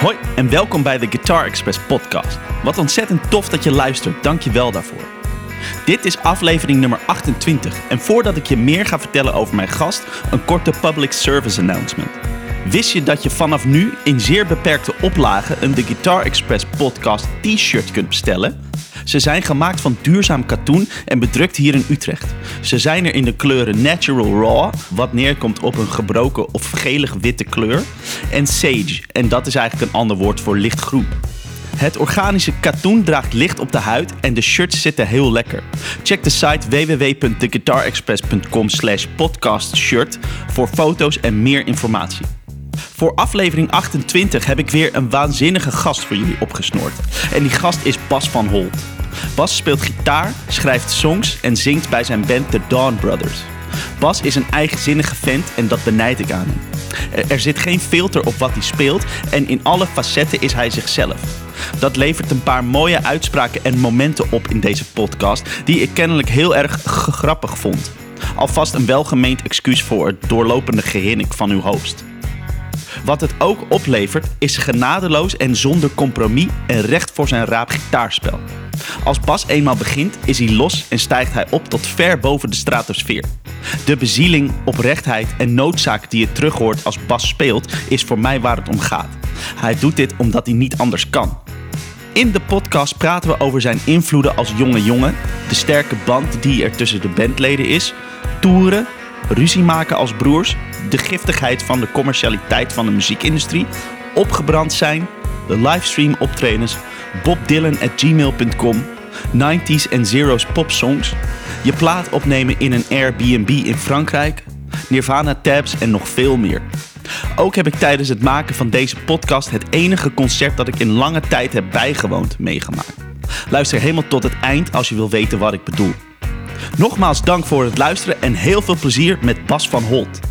Hoi en welkom bij de Guitar Express podcast. Wat ontzettend tof dat je luistert, dank je wel daarvoor. Dit is aflevering nummer 28 en voordat ik je meer ga vertellen over mijn gast, een korte public service announcement. Wist je dat je vanaf nu in zeer beperkte oplagen een The Guitar Express podcast t-shirt kunt bestellen? Ze zijn gemaakt van duurzaam katoen en bedrukt hier in Utrecht. Ze zijn er in de kleuren Natural Raw, wat neerkomt op een gebroken of gelig-witte kleur, en Sage, en dat is eigenlijk een ander woord voor lichtgroen. Het organische katoen draagt licht op de huid en de shirts zitten heel lekker. Check de site www.theguitarexpress.com slash podcastshirt voor foto's en meer informatie. Voor aflevering 28 heb ik weer een waanzinnige gast voor jullie opgesnoord. En die gast is Bas van Holt. Bas speelt gitaar, schrijft songs en zingt bij zijn band The Dawn Brothers. Bas is een eigenzinnige vent en dat benijd ik aan hem. Er, zit geen filter op wat hij speelt en in alle facetten is hij zichzelf. Dat levert een paar mooie uitspraken en momenten op in deze podcast die ik kennelijk heel erg grappig vond. Alvast een welgemeend excuus voor het doorlopende gehinnik van uw host. Wat het ook oplevert is genadeloos en zonder compromis en recht voor zijn raap gitaarspel. Als Bas eenmaal begint is hij los en stijgt hij op tot ver boven de stratosfeer. De bezieling, oprechtheid en noodzaak die je terug hoort als Bas speelt is voor mij waar het om gaat. Hij doet dit omdat hij niet anders kan. In de podcast praten we over zijn invloeden als jonge jongen, de sterke band die er tussen de bandleden is, toeren, ruzie maken als broers, de giftigheid van de commercialiteit van de muziekindustrie, opgebrand zijn, de livestream optredens, bobdylan@gmail.com, 90s en zeros popsongs, je plaat opnemen in een Airbnb in Frankrijk, Nirvana tabs en nog veel meer. Ook heb ik tijdens het maken van deze podcast het enige concert dat ik in lange tijd heb bijgewoond meegemaakt. Luister helemaal tot het eind als je wil weten wat ik bedoel. Nogmaals dank voor het luisteren en heel veel plezier met Bas van Holt.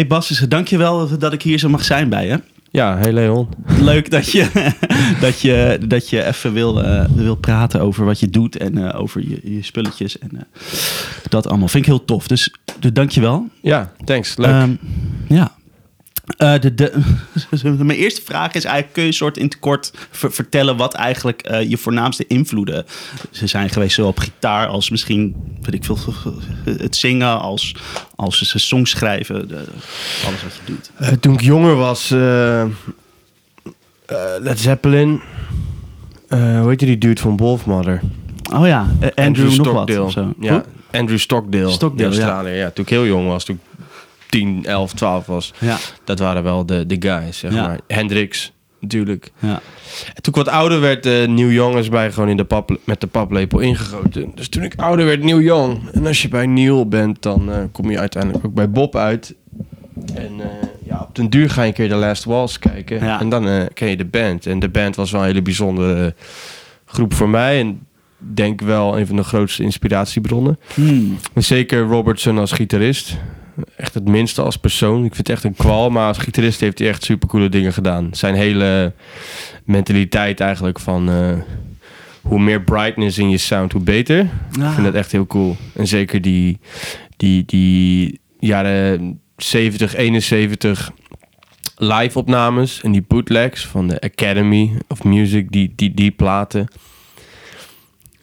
Hey Bas, dankjewel dat ik hier zo mag zijn bij je. Ja, hey Leon. Leuk dat je, dat je, dat je even wil, eh, wil praten over wat je doet en eh, over je, je spulletjes en eh, dat allemaal. Vind ik heel tof. Dus, dus dank je wel. Ja, thanks. Leuk. Ehm, ja. Eh, de, de, mijn eerste vraag is eigenlijk, kun je soort in het kort ver- vertellen wat eigenlijk eh, je voornaamste invloeden ze zijn geweest, zowel op gitaar als misschien, weet ik veel, het zingen, als, als ze songs schrijven, de, alles wat je doet. Eh, toen ik jonger was, eh, eh, Led Zeppelin. Eh, hoe heet die dude van Wolfmother? Oh ja, Andrew, nog wat. Ja? Andrew Stockdale. Stockdale, in ja. Australië. Ja. Toen ik heel jong was, toen ik 10, 11, 12 was. Ja, Dat waren wel de, de guys, zeg Ja. maar. Hendrix, natuurlijk. ja. En toen ik wat ouder werd, uh, New Young is bij gewoon in de pap, met de paplepel ingegoten. Dus toen ik ouder werd, New Young. En als je bij Neil bent, dan eh, kom je uiteindelijk ook bij Bob uit. En eh, ja, op den duur ga je een keer de Last Waltz kijken. Ja. En dan eh, ken je de band. En de band was wel een hele bijzondere groep voor mij. En denk wel een van de grootste inspiratiebronnen. Hmm. Zeker Robertson als gitarist. Echt het minste als persoon. Ik vind het echt een kwal. Maar als gitarist heeft hij echt supercoole dingen gedaan. Zijn hele mentaliteit eigenlijk van... eh, hoe meer brightness in je sound, hoe beter. Ik Ah. vind dat echt heel cool. En zeker die, die, die jaren 70, 71 live opnames en die bootlegs van de Academy of Music, die, die, die platen.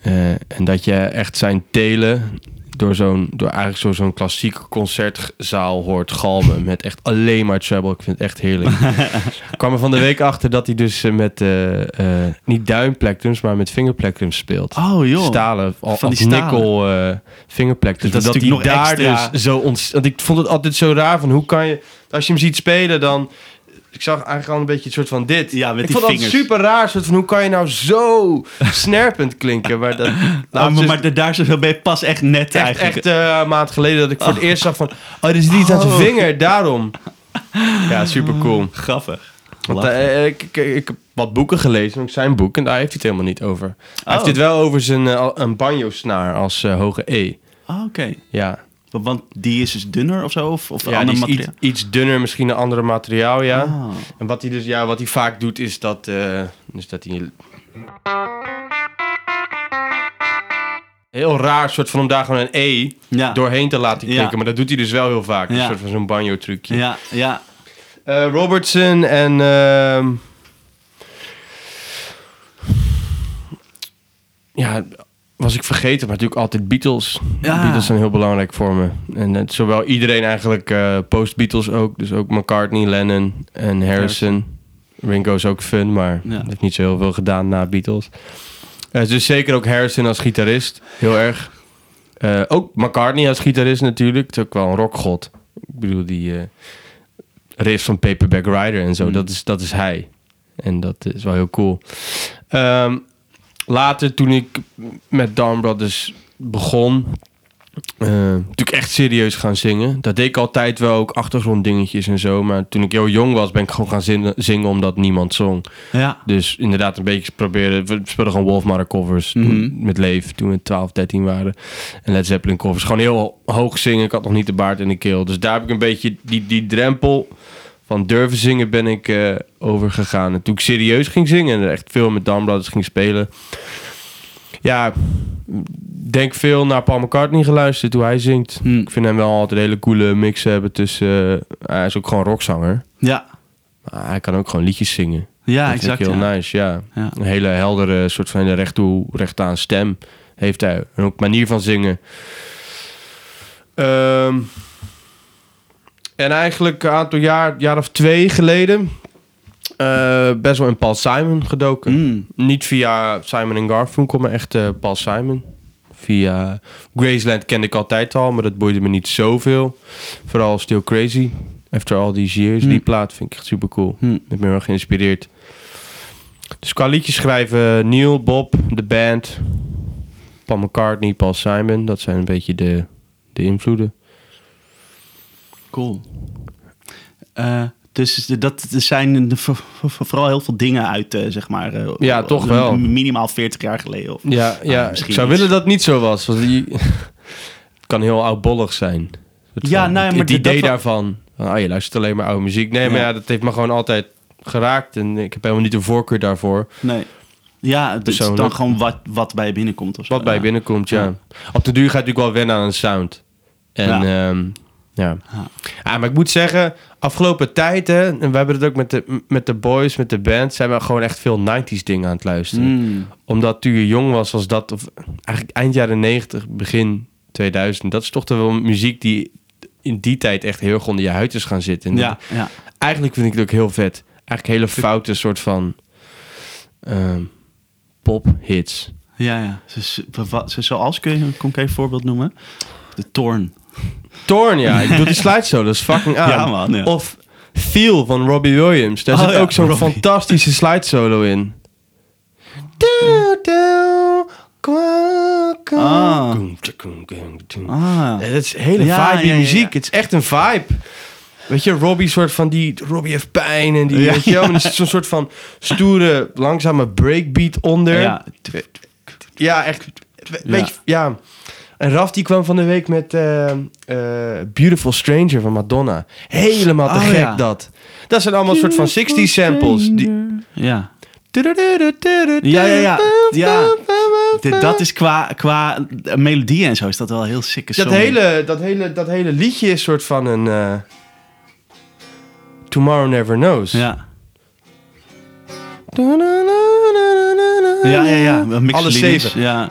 Eh, en dat je echt zijn telen door, zo'n, door eigenlijk zo, zo'n klassieke concertzaal hoort galmen met echt alleen maar treble. Ik vind het echt heerlijk. Ik kwam er van de week achter dat hij dus eh, met eh, eh, niet duimplectrums, maar met vingerplectrums speelt Oh joh. stalen, al, Van die vingerplekten. Dat natuurlijk nog daar extra- dus zo ont... Want ik vond het altijd zo raar van hoe kan je... Als je hem ziet spelen dan... Ik zag eigenlijk al een beetje een soort van dit. Ja, met ik die vond het vingers. super raar. Soort van hoe kan je nou zo snerpend klinken? Maar dat, Oh, maar, dus daar zo ben je pas echt net echt, eigenlijk. echt eh, een maand geleden dat ik voor het eerst zag van... Oh, er zit iets aan zijn Oh. vinger, daarom. Ja, super cool. Grappig. Want, eh, ik, ik, ik heb wat boeken gelezen, ook zijn boek, en daar heeft hij het helemaal niet over. Hij Oh. heeft het wel over zijn eh, een banjo-snaar als hoge E. Ah, Oké. Ja. Want- die is dus dunner of zo? Of, of Ja, ander is materiaal? iets, iets dunner, misschien een andere materiaal, ja. Ah. En wat hij dus, ja, wat hij vaak doet is dat, eh, dus dat hij heel raar soort van om daar gewoon een E Ja. doorheen te laten klinken, Ja. maar dat doet hij dus wel heel vaak, een soort van zo'n banjo trucje. Ja, ja. Eh, Robertson en ehm, ja, was ik vergeten, maar natuurlijk altijd Beatles. Ja. Beatles zijn heel belangrijk voor me. En het, zowel iedereen eigenlijk, eh, post-Beatles ook. Dus ook McCartney, Lennon en Harrison. Ringo is ook fun, maar Ja. heeft niet zo heel veel gedaan na Beatles. Eh, dus zeker ook Harrison als gitarist, heel erg. Eh, ook McCartney als gitarist natuurlijk. Het is ook wel een rockgod. Ik bedoel, die eh riff van Paperback Rider en zo, Mm. dat, is, dat is hij. En dat is wel heel cool. Ehm, later, toen ik met Dawn Brothers begon, eh, natuurlijk echt serieus gaan zingen. Dat deed ik altijd wel, ook achtergronddingetjes en zo. Maar toen ik heel jong was, ben ik gewoon gaan zingen, zingen omdat niemand zong. Ja. Dus inderdaad een beetje proberen. We speelden gewoon Wolfmother covers Mhm. met Leef toen we 12, 13 waren. En Led Zeppelin covers. Gewoon heel hoog zingen. Ik had nog niet de baard in de keel. Dus daar heb ik een beetje die, die drempel van durven zingen ben ik eh overgegaan. En toen ik serieus ging zingen en echt veel met Dan Brothers ging spelen. Ja, denk veel naar Paul McCartney geluisterd hoe hij zingt. Hm. Ik vind hem wel altijd een hele coole mix hebben tussen... eh, hij is ook gewoon rockzanger. Ja. Maar hij kan ook gewoon liedjes zingen. Ja, dat exact. heel ja. nice, ja. Ja. Een hele heldere, soort van hele recht, toe, recht aan stem heeft hij. En ook manier van zingen. Ehm, en eigenlijk een aantal jaar, jaar of twee geleden... eh, best wel in Paul Simon gedoken. Mm. Niet via Simon Garfunkel, maar echt eh, Paul Simon. Via Graceland kende ik altijd al, maar dat boeide me niet zoveel. Vooral Still Crazy. After all these years. Hmm. Die plaat vind ik echt super cool. Hm. Ik ben heel erg geïnspireerd. Dus qua liedjes schrijven Neil, Bob, de band, Paul McCartney, Paul Simon. Dat zijn een beetje de, de invloeden. Cool. Eh, dus dat zijn vooral heel veel dingen uit, eh, zeg maar. eh, Ja, toch wel. Minimaal 40 jaar geleden. Of, Ja, ja Ah, misschien ik zou iets. willen dat het niet zo was. Want die, het kan heel oudbollig zijn. Ja, van, nou ja, maar het idee daarvan. Van, oh, je luistert alleen maar oude muziek. Nee, maar Ja. ja, dat heeft me gewoon altijd geraakt. En ik heb helemaal niet een voorkeur daarvoor. Nee. Ja, is dan gewoon wat, wat bij je binnenkomt. Of zo, Wat bij je ja. binnenkomt, ja. Ja. Op de duur ga je natuurlijk wel wennen aan een sound. En Ja. ja, ja. Ja. Ah, maar ik moet zeggen, afgelopen tijd, hè, en we hebben het ook met de, met de boys, met de band, zijn we gewoon echt veel 90s dingen aan het luisteren. Mm. Omdat toen je jong was, was dat, of eigenlijk eind jaren 90, begin 2000, dat is toch wel muziek die in die tijd echt heel erg onder je huid is gaan zitten. En Ja, ja. Eigenlijk vind ik het ook heel vet. Eigenlijk hele foute soort van ehm pop-hits. Ja, ja. Zoals, kun je een concreet voorbeeld noemen? De Torn. Torn, ja. Ik doe die slide solo, dat is fucking aan. Ja, man, ja. Of Feel van Robbie Williams. Daar Oh, zit ja, ook zo'n fantastische slide solo in. Ah. Ah. Het is hele Ja, vibe ja, muziek. Het is echt een vibe. Weet je, Robbie soort van die... Robbie heeft pijn en die... Weet je maar er zit zo'n soort van stoere, langzame breakbeat onder. Ja. Ja, echt. Weet je, ja. En Raf die kwam van de week met eh, eh, Beautiful Stranger van Madonna. Helemaal te Oh, gek ja. dat. Dat zijn allemaal soort van 60 samples. Die... Ja. Ja, ja, ja. Dat is qua, qua melodie en zo is dat wel heel sick. Dat hele, dat, hele, dat hele liedje is soort van een... eh, Tomorrow Never Knows. Ja. Ja, ja, ja. Een mix Alle liedjes. zeven. Ja.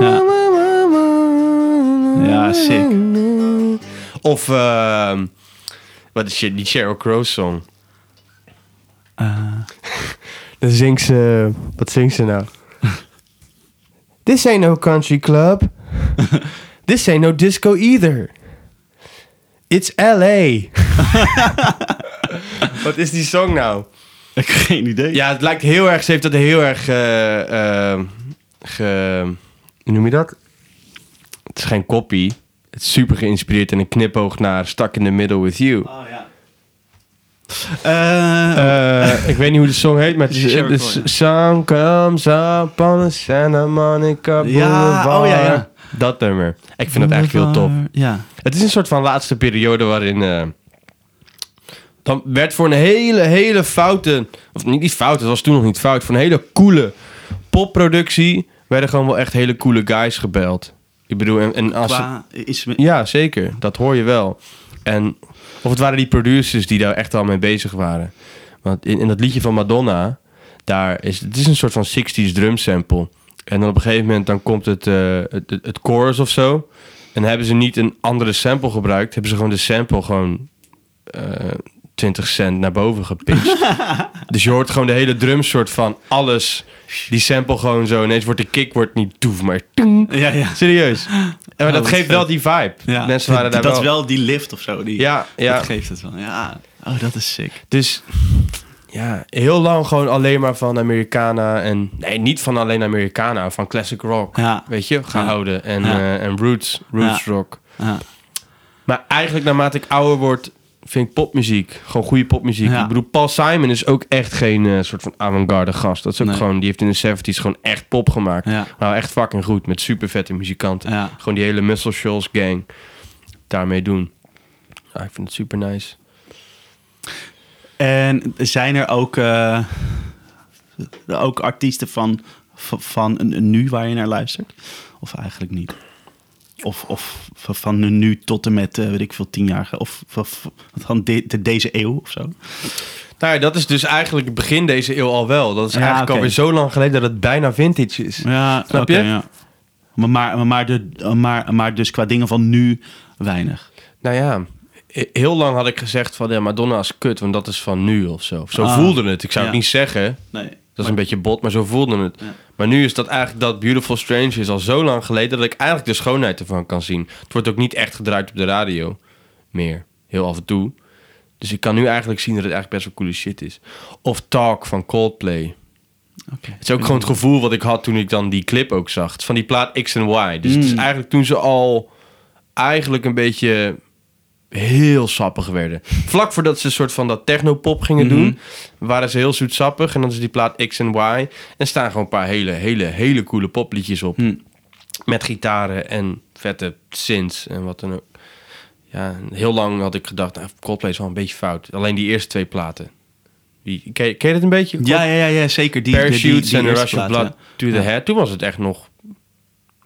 Ja, sick. Of, ehm, wat is je, die Sheryl Crow song? Eh, Dan zingt ze, wat zingt ze nou? This ain't no country club. This ain't no disco either. It's LA. wat is die song nou? ik heb geen idee. Ja, het lijkt heel erg, ze heeft dat heel erg, ge, hoe noem je dat? Het is geen copy. Het is super geïnspireerd en een knipoog naar Stuck in the Middle with You. Oh, ja. Eh, Eh, ik weet niet hoe de song heet, maar het is... Ja. sun comes up on a Santa Monica ja, Boulevard. oh ja, ja. Dat nummer. Ik vind het eigenlijk heel tof. Ja. Het is een soort van laatste periode waarin... eh, dan werd voor een hele, hele foute... Of niet, niet fout, het was toen nog niet fout. Voor een hele coole popproductie... werden gewoon wel echt hele coole guys gebeld. Ik bedoel, en, en als... Qua, is, Ja, zeker. Dat hoor je wel. En of het waren die producers die daar echt al mee bezig waren. Want in, in dat liedje van Madonna, daar is het is een soort van 60s drum sample. En dan op een gegeven moment dan komt het, eh, het, het, het chorus of zo. En hebben ze niet een andere sample gebruikt, hebben ze gewoon de sample gewoon eh 20 cent naar boven gepitcht. dus je hoort gewoon de hele drum soort van alles. Die sample gewoon zo. Ineens wordt de kick wordt niet toef, maar ja, ja. Serieus. Maar Oh, dat geeft vet. wel die vibe. ja. Mensen waren daar dat wel... is wel die lift of zo. Die, Ja, ja. Dat geeft het wel. Ja. Oh, dat is sick. Dus ja, heel lang gewoon alleen maar van Americana en... Nee, niet van alleen Americana, van classic rock. Ja. Weet je, gehouden. En, Ja. eh, en roots, roots Ja. rock. Ja. Maar eigenlijk naarmate ik ouder word, vind ik popmuziek. Gewoon goede popmuziek. Ja. Ik bedoel, Paul Simon is ook echt geen eh, soort van avant-garde gast. Dat is ook Nee. gewoon, die heeft in de 70s gewoon echt pop gemaakt. Ja. Nou, echt fucking goed. Met super vette muzikanten. Ja. Gewoon die hele Muscle Shoals gang daarmee doen. Ik vind het super nice. En zijn er ook, eh, ook artiesten van, van, van een- nu waar je naar luistert? Of eigenlijk niet? Of, of van nu tot en met, eh, weet ik veel, tien jaar? Of, of van de, de- deze eeuw of zo? Nou ja, dat is dus eigenlijk begin deze eeuw al wel. Dat is Ja, eigenlijk alweer zo lang geleden dat het bijna vintage is. Ja, Snap je? ja. Maar, maar, maar, de, maar, maar dus qua dingen van nu weinig. Nou ja, he- heel lang had ik gezegd van ja, Madonna is kut, want dat is van nu of zo. Zo Ah, voelde het. Ik zou ja. het niet zeggen. Nee. Dat is een beetje bot, maar zo voelde het. Ja. Maar nu is dat eigenlijk dat Beautiful Strange is al zo lang geleden dat ik eigenlijk de schoonheid ervan kan zien. Het wordt ook niet echt gedraaid op de radio meer. Heel af en toe. Dus ik kan nu eigenlijk zien dat het eigenlijk best wel coole shit is. Of Talk van Coldplay. Het is ook gewoon het gevoel wat ik had toen ik dan die clip ook zag. Van die plaat X en Y. Dus het is Mm. eigenlijk toen ze al eigenlijk een beetje heel sappig werden. Vlak voordat ze een soort van dat technopop gingen Mhm. doen, waren ze heel zoetsappig. En dan is die plaat X en Y. En staan gewoon een paar hele, hele, hele coole popliedjes op. Hm. Met gitaren en vette synths en wat dan ook. Ja, heel lang had ik gedacht, nou, Coldplay is wel een beetje fout. Alleen die eerste twee platen. Die, ken, je, ken je het een beetje? Ja, ja, ja, ja, zeker. Die, Parachutes en Rush of Blood to the. Head. Toen was het echt nog...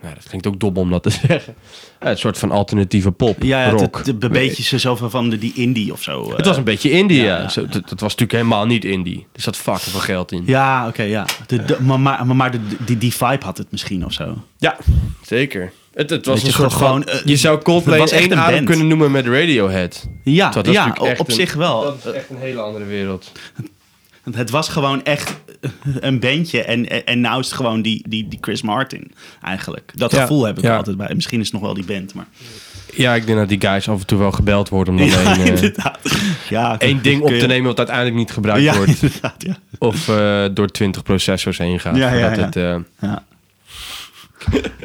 Nou, dat klinkt ook dom om dat te zeggen. Ja, een soort van alternatieve pop, Ja, ja rock. het, het, een beetje zo- zoveel van de, die indie of zo. eh. Het was een beetje indie, ja. Zo. Dat, dat was natuurlijk helemaal niet indie. Er zat fucking veel geld in. Ja, oké, ja. De, de- maar maar, maar de, die, die vibe had het misschien of zo. Ja, zeker. Het, het was een soort van... gewoon, eh, je zou Coldplay was één adem band. kunnen noemen met Radiohead. Ja, Dat ja op een- zich wel. Dat is echt een hele andere wereld. Het was gewoon echt een bandje. En, en nou is het gewoon die, die, die Chris Martin eigenlijk. Dat Ja, gevoel heb ik ja. altijd bij. Misschien is het nog wel die band, maar... Ja, ik denk dat die guys af en toe wel gebeld worden om dan Ja, één, eh, inderdaad. Ja, één ding op te nemen wat uiteindelijk niet gebruikt Ja, wordt. inderdaad, ja. Of eh, door 20 processors heen gaat. Ja, ja. Het, eh, Ja.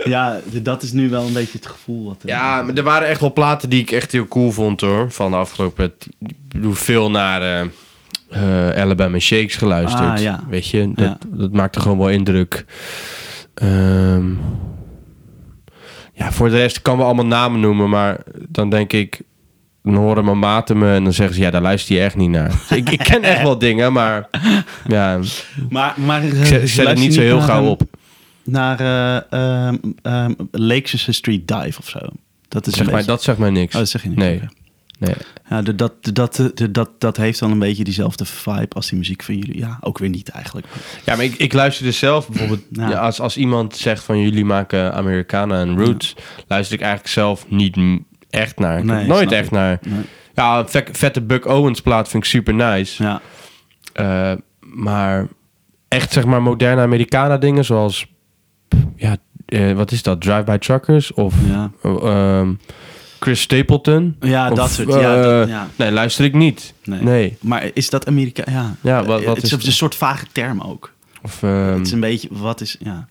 ja, dat is nu wel een beetje het gevoel. Wat Ja, maar er waren echt wel platen die ik echt heel cool vond hoor. Van de afgelopen... Ik bedoel, veel naar eh, eh, Alabama Shakes geluisterd. Ah, ja. Weet je, dat, Ja. dat maakte gewoon wel indruk. Ehm, ja, voor de rest kan we allemaal namen noemen, maar dan denk ik... Dan horen mijn maten me en dan zeggen ze... Ja, daar luister je echt niet naar. Ik, ik ken echt wel dingen, maar... Ja, Maar, maar ik zet, ik zet het niet zo heel gauw op. Naar eh ehm, Lakeshire Street Dive of zo. Dat is Zeg maar, beetje- dat zegt mij niks. Oh, dat zeg je niet. Nee. Nee. Ja, de- dat, de- dat, de- dat, dat heeft dan een beetje diezelfde vibe als die muziek van jullie. Ja, ook weer niet eigenlijk. Ja, maar ik, ik luister dus zelf bijvoorbeeld... Ja. Ja. als, als iemand zegt van jullie maken Americana en Roots... luister ik eigenlijk zelf niet echt naar. Ik heb Nee, nooit echt ik. naar... Nee. Ja, vette Buck Owens plaat vind ik super nice. Ja, Eh, maar echt zeg maar moderne Americana dingen zoals... Ja, eh, wat is dat? Drive-by Truckers? Of ja. eh, ehm, Chris Stapleton? ja Of, dat soort. Ja, eh, dat, ja. Nee, luister ik niet. Nee. Nee. Maar is dat Amerika? Ja, Ja, wat- wat het is een soort vage term ook. Of, ehm, het is een beetje, wat is, ja.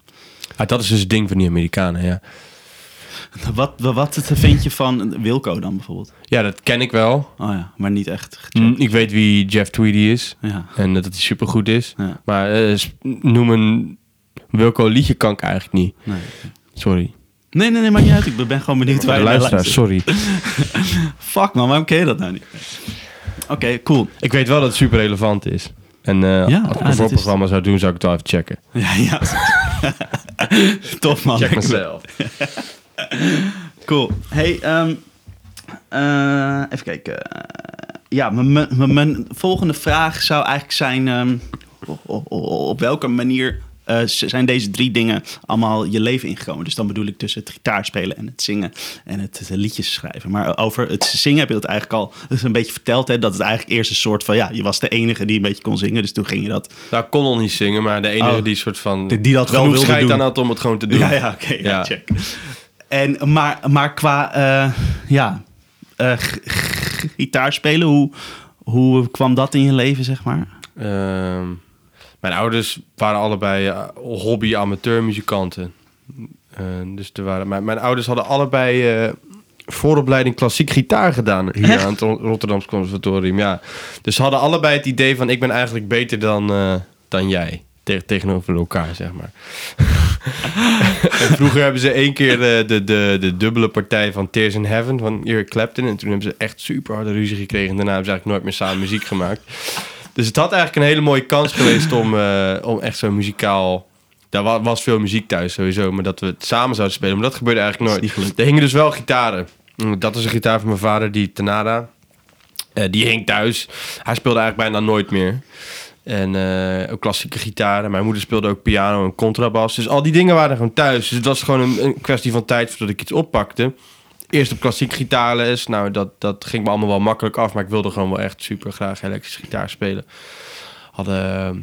ah, dat is dus het ding van die Amerikanen, ja. Wat, wat vind je van Wilco dan bijvoorbeeld? Ja, dat ken ik wel. Oh ja, maar niet echt. Mm. Ik weet wie Jeff Tweedy is. Ja, En dat hij supergoed is. ja, Maar s- noem een Wilco liedje kan ik eigenlijk niet. nee. Sorry. Nee, nee, nee, maakt niet uit. Ik ben gewoon benieuwd waar De je naar luisteraar, luistert. sorry. Fuck man, waarom ken je dat nou niet? Oké, cool. Ik weet wel dat het super relevant is. En eh, Ja, als ik ah, een dat voorprogramma zou doen, zou ik het wel even checken. Ja, ja. Tof man. Check mezelf. Cool. Hey, ehm, eh, even kijken. Ja, mijn- volgende vraag zou eigenlijk zijn... ehm, op welke manier eh, z- zijn deze drie dingen allemaal je leven ingekomen? Dus dan bedoel ik tussen het gitaarspelen en het zingen en het, liedjes schrijven. Maar over het zingen heb je dat eigenlijk al dus een beetje verteld. Hè? Dat het eigenlijk eerst een soort van... Ja, je was de enige die een beetje kon zingen. Dus toen ging je dat... Nou, ik kon nog niet zingen, maar de enige Oh. die soort van... Die- die dat wel wilde doen. aan had om het gewoon te doen. Ja, ja, oké. ja, Ja. check. En, maar, maar qua eh, ja, eh, gitaar spelen, hoe, hoe kwam dat in je leven, zeg maar? Ehm, mijn ouders waren allebei eh, hobby-amateurmuzikanten. Eh, dus er waren, mijn, mijn ouders hadden allebei eh, vooropleiding klassiek gitaar gedaan hier Echt? aan het Ro- Rotterdamse Conservatorium. Ja. Dus ze hadden allebei het idee van ik ben eigenlijk beter dan, dan jij. Te- tegenover elkaar, zeg maar. en vroeger hebben ze één keer de, de, de, de dubbele partij van Tears in Heaven van Eric Clapton. En toen hebben ze echt super harde ruzie gekregen. En daarna hebben ze eigenlijk nooit meer samen muziek gemaakt. Dus het had eigenlijk een hele mooie kans geweest om, eh, om echt zo'n muzikaal... Daar wa- was veel muziek thuis sowieso, maar dat we het samen zouden spelen. Maar dat gebeurde eigenlijk nooit. Er hingen dus wel gitaren. Mm, Dat is een gitaar van mijn vader, die Tanada. Eh, die hing thuis. Hij speelde eigenlijk bijna nooit meer. En eh, ook klassieke gitaren. Mijn moeder speelde ook piano en contrabas. Dus al die dingen waren gewoon thuis. Dus het was gewoon een, een kwestie van tijd voordat ik iets oppakte. Eerst op klassiek gitaarles. Nou, dat, dat ging me allemaal wel makkelijk af. Maar ik wilde gewoon wel echt super graag elektrische gitaar spelen. Hadden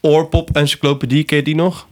uh, Oorpop Encyclopedie, ken je die nog?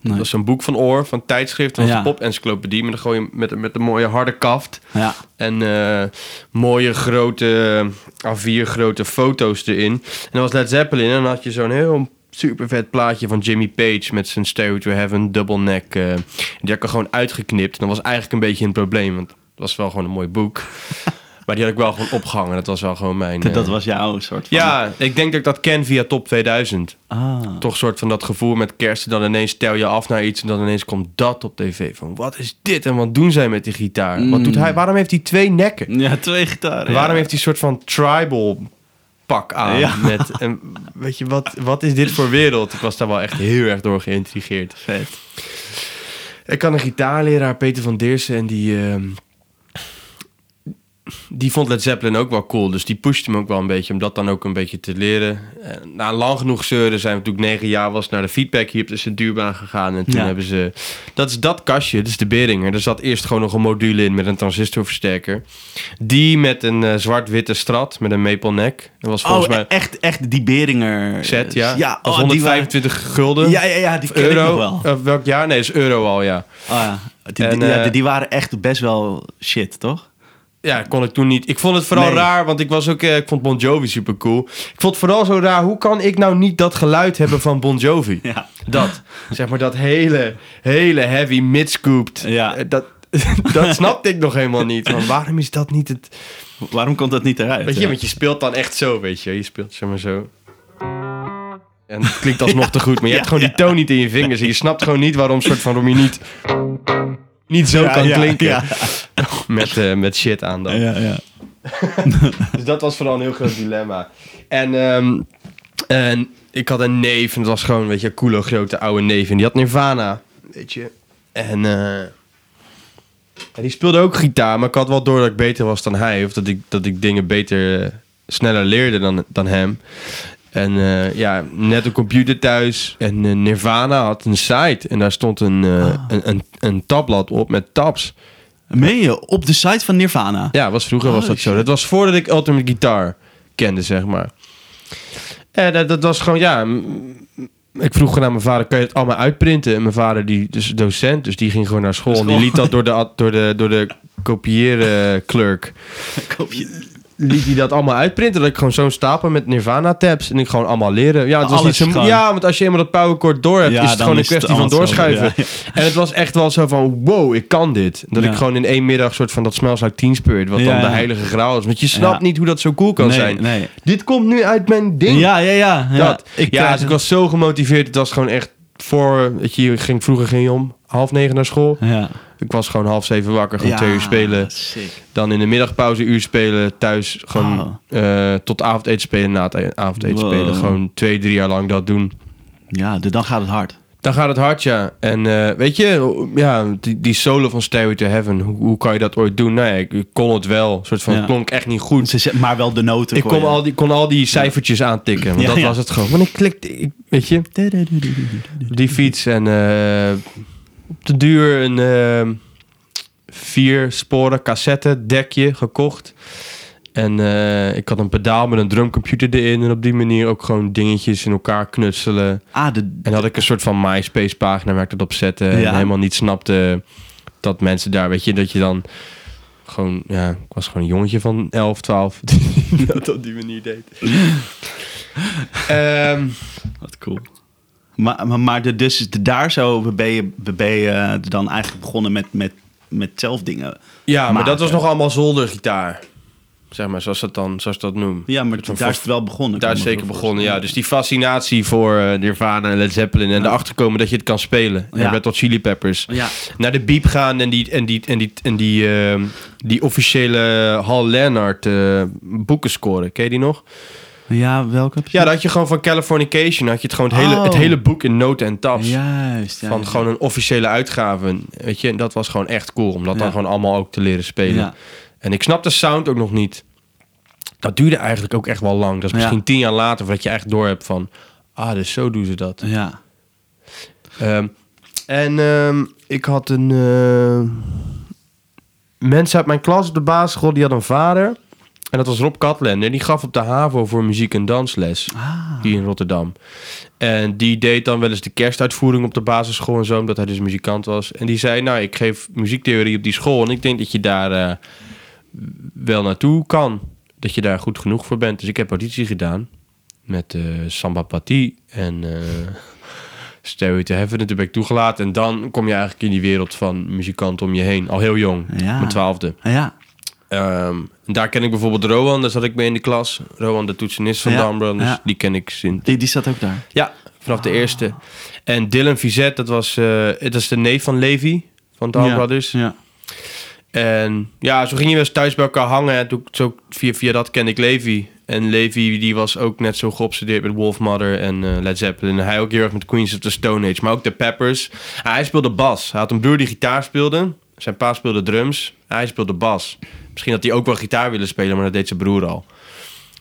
Nee. Dat is zo'n boek van Oor, van tijdschrift. Dat was Ja. een pop-encyclopedie. Maar dan gooi je met, met een mooie harde kaft. Ja. En eh, mooie grote, A4 grote foto's erin. En dan was Led Zeppelin. En dan had je zo'n heel super vet plaatje van Jimmy Page met zijn Stairway to Heaven double neck. eh, die had ik er gewoon uitgeknipt. En dat was eigenlijk een beetje een probleem, want het was wel gewoon een mooi boek. maar die had ik wel gewoon opgehangen. Dat was wel gewoon mijn... eh, Dat was jouw soort van... Ja, ik denk dat ik dat ken via Top 2000. Ah. Toch een soort van dat gevoel met kerst. Dan ineens stel je af naar iets en dan ineens komt dat op tv. Van wat is dit en wat doen zij met die gitaar? Wat doet hij? Waarom heeft hij twee nekken? Ja, twee gitaren. Waarom ja. heeft hij een soort van tribal pak aan? Ja. Met, weet je, wat, wat is dit voor wereld? Ik was daar wel echt heel erg door geïntrigeerd. Vet. Ik had een gitaarleraar, Peter van Deersen, en die, ehm, die vond Led Zeppelin ook wel cool. Dus die pushte me ook wel een beetje om dat dan ook een beetje te leren. En na lang genoeg zeuren zijn we ik negen jaar was naar de feedback hier op de Centuurbaan gegaan. En toen Ja. hebben ze... Dat is dat kastje, dat is de Beringer. Er zat eerst gewoon nog een module in met een transistorversterker. Die met een eh, zwart-witte strat met een maple neck. Dat was volgens Oh, mij echt, echt die Beringer... set, ja. Ja, Dat was oh, die waren- 125 gulden. Ja, ja, ja, die ken euro. ik nog wel. Eh, welk jaar? Nee, dat is euro al, ja. Oh, ja. Die, En, die, ja, eh, die- die waren echt best wel shit, toch? Ja, kon ik toen niet. Ik vond het vooral Nee. raar, want ik was ook, eh, ik vond Bon Jovi super cool. Ik vond het vooral zo raar. Hoe kan ik nou niet dat geluid hebben van Bon Jovi? Ja. Dat, zeg maar, dat hele, hele heavy mid-scooped. Ja. Eh, Dat, dat snapte ik nog helemaal niet. Want waarom is dat niet het? Waarom komt dat niet eruit? Weet je, Ja. want je speelt dan echt zo, weet je. Je speelt zeg maar zo. En het klinkt alsnog te goed, maar je hebt gewoon die toon niet in je vingers. En je snapt gewoon niet waarom soort van waarom je niet, niet zo kan klinken. ja. Met, eh, met shit aan dan. Ja, ja. Dus dat was vooral een heel groot dilemma. En, ehm, en ik had een neef, en dat was gewoon, weet je, een coole grote oude neef. En die had Nirvana, weet je. En, eh, en die speelde ook gitaar, maar ik had wel door dat ik beter was dan hij. Of dat ik, dat ik dingen beter, eh, sneller leerde dan, dan hem. En eh, ja, net een computer thuis. En eh, Nirvana had een site. En daar stond een, eh, een, een, een tabblad op met tabs. Meen je? Op de site van Nirvana? Ja, was vroeger was Oh, dat zo. Dat was voordat ik Ultimate Guitar kende, zeg maar. En dat, dat was gewoon, ja... Ik vroeg aan mijn vader, kan je het allemaal uitprinten? En mijn vader, die dus docent, dus die ging gewoon naar school. En die liet dat door de, door de, door de kopieerklerk. Koop je... Liet hij dat allemaal uitprinten. Dat ik gewoon zo'n stapel met Nirvana tabs. En ik gewoon allemaal leren. Ja, het was Alles niet zo, ja, want als je eenmaal dat powerchord door hebt, Ja, is het gewoon een kwestie van doorschuiven. ja, En het was echt wel zo van, wow, ik kan dit. Dat Ja. ik gewoon in één middag soort van dat Smells Like Teen Spirit, wat dan de heilige graal is. Want je snapt niet hoe dat zo cool kan nee, zijn. Nee. Dit komt nu uit mijn ding. Ja, ja, ja. ja. dat. Ik, ja, eh, dus ik was zo gemotiveerd. Het was gewoon echt voor, je, je ging, vroeger ging je om half negen naar school. Ja. Ik was gewoon half zeven wakker, gewoon Ja, twee uur spelen. sick. Dan in de middagpauze uur spelen, thuis gewoon eh, tot avondeten spelen, na het avondeten Wow. spelen. Gewoon twee, drie jaar lang dat doen. Ja, de- dan gaat het hard. Dan gaat het hard, ja. En eh, weet je, ja, die, die solo van Stairway to Heaven, hoe, hoe kan je dat ooit doen? Nee, ik, ik kon het wel. Een soort van, Ja. het klonk echt niet goed. Maar wel de noten Ik kon al, die, kon al die cijfertjes aantikken, want Ja, dat ja. was het gewoon. Want ik klikte, ik, weet je, die fiets en op de duur een eh, vier sporen cassette dekje gekocht. En eh, ik had een pedaal met een drumcomputer erin en op die manier ook gewoon dingetjes in elkaar knutselen. Ah, de, En had ik een soort van MySpace pagina waar ik dat op zette. Ja. En helemaal niet snapte dat mensen daar, weet je, dat je dan gewoon, ja, ik was gewoon een jongetje van 11, 12 die dat op die manier deed. Ehm, Wat cool. Maar, maar, de, dus daar zo ben je, ben je dan eigenlijk begonnen met, met, met zelf dingen. ja, maar dat was nog allemaal zoldergitaar. Zeg maar, zoals dat dan, zoals dat noemen. Ja, maar Van- daar is het wel begonnen. Daar is zeker begonnen, ja. Dus die fascinatie voor eh, Nirvana en Led Zeppelin... en erachter komen dat je het kan spelen. Ja. En Red Hot Chili Peppers. Ja, Naar de Beep gaan en die, en die, en die, en die, eh, die officiële Hal Leonard eh, boeken scoren. Ken je die nog? Ja welke? Ja, dat had je gewoon van Californication... had je het gewoon het, hele, Oh. het hele boek in noten en tabs. Juist. Ja, van ja. gewoon een officiële uitgave. Weet je, en dat was gewoon echt cool. Om dat Ja. dan gewoon allemaal ook te leren spelen. En ik snap de sound ook nog niet. Dat duurde eigenlijk ook echt wel lang. Dat is misschien tien jaar later voordat je echt door hebt van... Ah, dus zo doen ze dat. Ja. Ehm, en ehm, ik had een... eh, mensen uit mijn klas op de basisschool, die had een vader. En dat was Rob Katlander. Die gaf op de HAVO voor muziek- en dansles. Ah. Die in Rotterdam. En die deed dan wel eens de kerstuitvoering op de basisschool en zo, omdat hij dus muzikant was. En die zei, nou, ik geef muziektheorie op die school en ik denk dat je daar eh, wel naartoe kan. Dat je daar goed genoeg voor bent. Dus ik heb auditie gedaan met eh Samba Pati en eh Stairway to Heaven. En toen ben ik toegelaten. En dan kom je eigenlijk in die wereld van muzikanten om je heen. Al heel jong, Ja. mijn twaalfde. Ja. Ehm, daar ken ik bijvoorbeeld Rowan, daar zat ik mee in de klas. Rowan, de toetsenist van Ja, ja. die ken ik sinds Die, die staat ook daar. ja, vanaf de eerste. En Dylan Vizet, dat was eh, dat is de neef van Levi van Down ja. Brothers. Ja. En ja, zo ging je wel eens thuis bij elkaar hangen. En toen, zo, via, via dat kende ik Levi. En Levi die was ook net zo geobsedeerd met Wolfmother en eh, Led Zeppelin. En hij ook heel erg met Queens of the Stone Age, maar ook de Peppers. hij speelde bas. Hij had een broer die gitaar speelde. Zijn pa speelde drums. Hij speelde bas. Misschien had hij ook wel gitaar willen spelen, maar dat deed zijn broer al.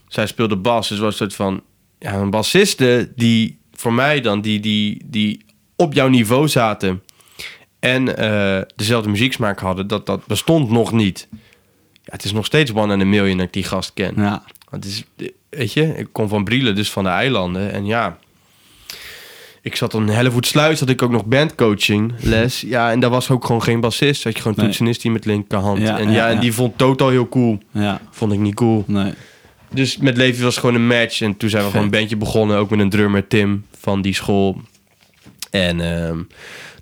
Zij speelde bas, dus was een soort van... Ja, een bassiste die voor mij dan, die, die, die op jouw niveau zaten... en eh, dezelfde muzieksmaak hadden, dat, dat bestond nog niet. Ja, het is nog steeds one in a million dat ik die gast ken. Ja. Het is, weet je, ik kom van Brielen, dus van de eilanden. En ja, ik zat in Hellevoetsluis, had ik ook nog bandcoaching les. Ja, en daar was ook gewoon geen bassist. Had je gewoon Nee. toetsenist die met linkerhand. Ja, en ja, ja, en ja. die vond Toto heel cool. Ja. Vond ik niet cool. Nee. Dus met Levi was gewoon een match. En toen zijn we Vet. gewoon een bandje begonnen. Ook met een drummer Tim van die school. En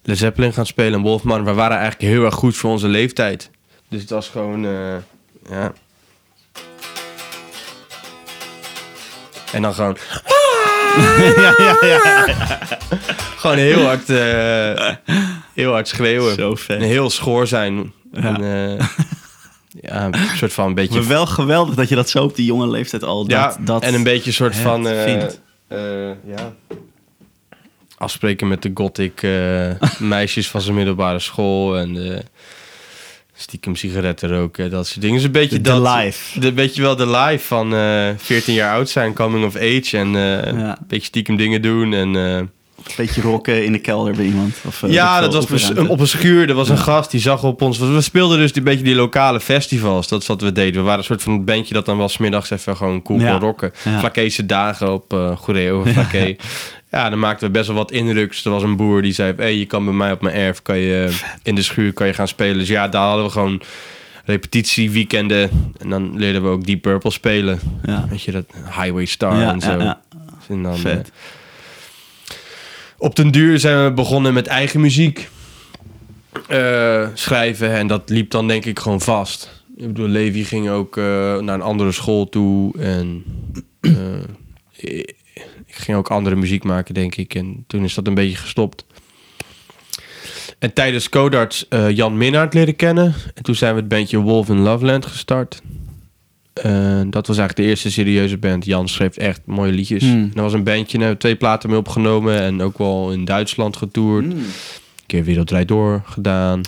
Led Zeppelin gaan spelen. En Wolfman. We waren eigenlijk heel erg goed voor onze leeftijd. Dus het was gewoon... eh, ja. En dan gewoon... ja, ja, ja. Gewoon heel hard... eh, heel hard schreeuwen. Zo vet. En heel schoor zijn. Ja. En, eh, ja, een soort van een beetje Maar wel geweldig dat je dat zo op die jonge leeftijd al... Ja, dat, dat en een beetje een soort van... vindt. eh, ja. Afspreken met de gothic eh, meisjes van zijn middelbare school. En eh, stiekem sigaretten roken. Dat soort dingen. Dus een beetje De- dat... life. De, weet je wel, de life van eh 14 jaar oud zijn. Coming of age. En eh, Ja. een beetje stiekem dingen doen. En... eh, Een beetje rocken in de kelder bij iemand. Of, ja, dat was bes- opruimte. op een schuur. Er was een gast die zag op ons. We speelden dus een beetje die lokale festivals. Dat is wat we deden. We waren een soort van een bandje dat dan wel smiddags even gewoon cool Ja. kon rocken. Ja. Flakese dagen op uh, Goeree Flakee. Ja. dan maakten we best wel wat indruks. Er was een boer die zei: hey, je kan bij mij op mijn erf kan je, in de schuur kan je gaan spelen. Dus ja, daar hadden we gewoon repetitieweekenden. En dan leerden we ook Deep Purple spelen. Ja. Weet je dat? Highway Star Ja, en zo. ja. En dan, Vet. eh, op den duur zijn we begonnen met eigen muziek eh, schrijven. En dat liep dan denk ik gewoon vast. Ik bedoel, Levi ging ook eh, naar een andere school toe. En ik ging ook andere muziek maken, denk ik. En toen is dat een beetje gestopt. En tijdens Codarts eh, Jan Minnaert leren kennen. En toen zijn we het bandje Wolf in Loveland gestart. En dat was eigenlijk de eerste serieuze band. Jan schreef echt mooie liedjes. Hmm. En dat was een bandje, daar hebben we twee platen mee opgenomen. En ook wel in Duitsland getoerd. Een keer Wereld Draait Door gedaan.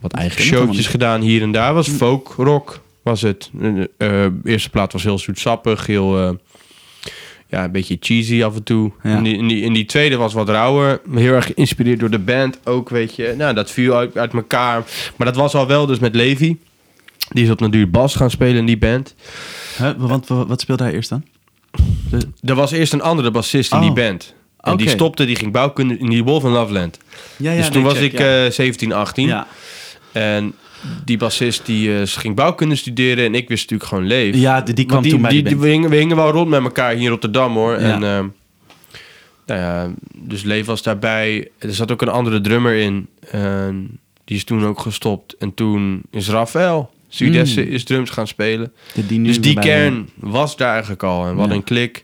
Wat eigen showtjes gedaan hier en daar. Was folk, rock was het. De eerste plaat was heel zoetsappig. Heel, eh, ja, een beetje cheesy af en toe. Ja. En, die, en, die, en die tweede was wat rauwer. Heel erg geïnspireerd door de band ook, weet je. Nou, dat viel uit, uit elkaar. Maar dat was al wel dus met Levi. Die is op natuurlijk bas gaan spelen in die band. Huh? Want wat, speelde hij eerst dan? Er was eerst een andere bassist in Oh. die band. En die stopte, die ging bouwkunde in die Wolf in Loveland. Ja, dus toen was ik eh 17, 18. ja. En die bassist die eh, ging bouwkunde studeren en ik wist natuurlijk gewoon leef. ja, die, die kwam die, toen bij die, die we, hingen, we hingen wel rond met elkaar hier in Rotterdam hoor. Ja. En ehm, nou ja, dus Leef was daarbij. Er zat ook een andere drummer in. Die is toen ook gestopt. En toen is Rafael Sudesse Mm. is drums gaan spelen. Die- Dus die kern was daar eigenlijk al. En Ja. een klik.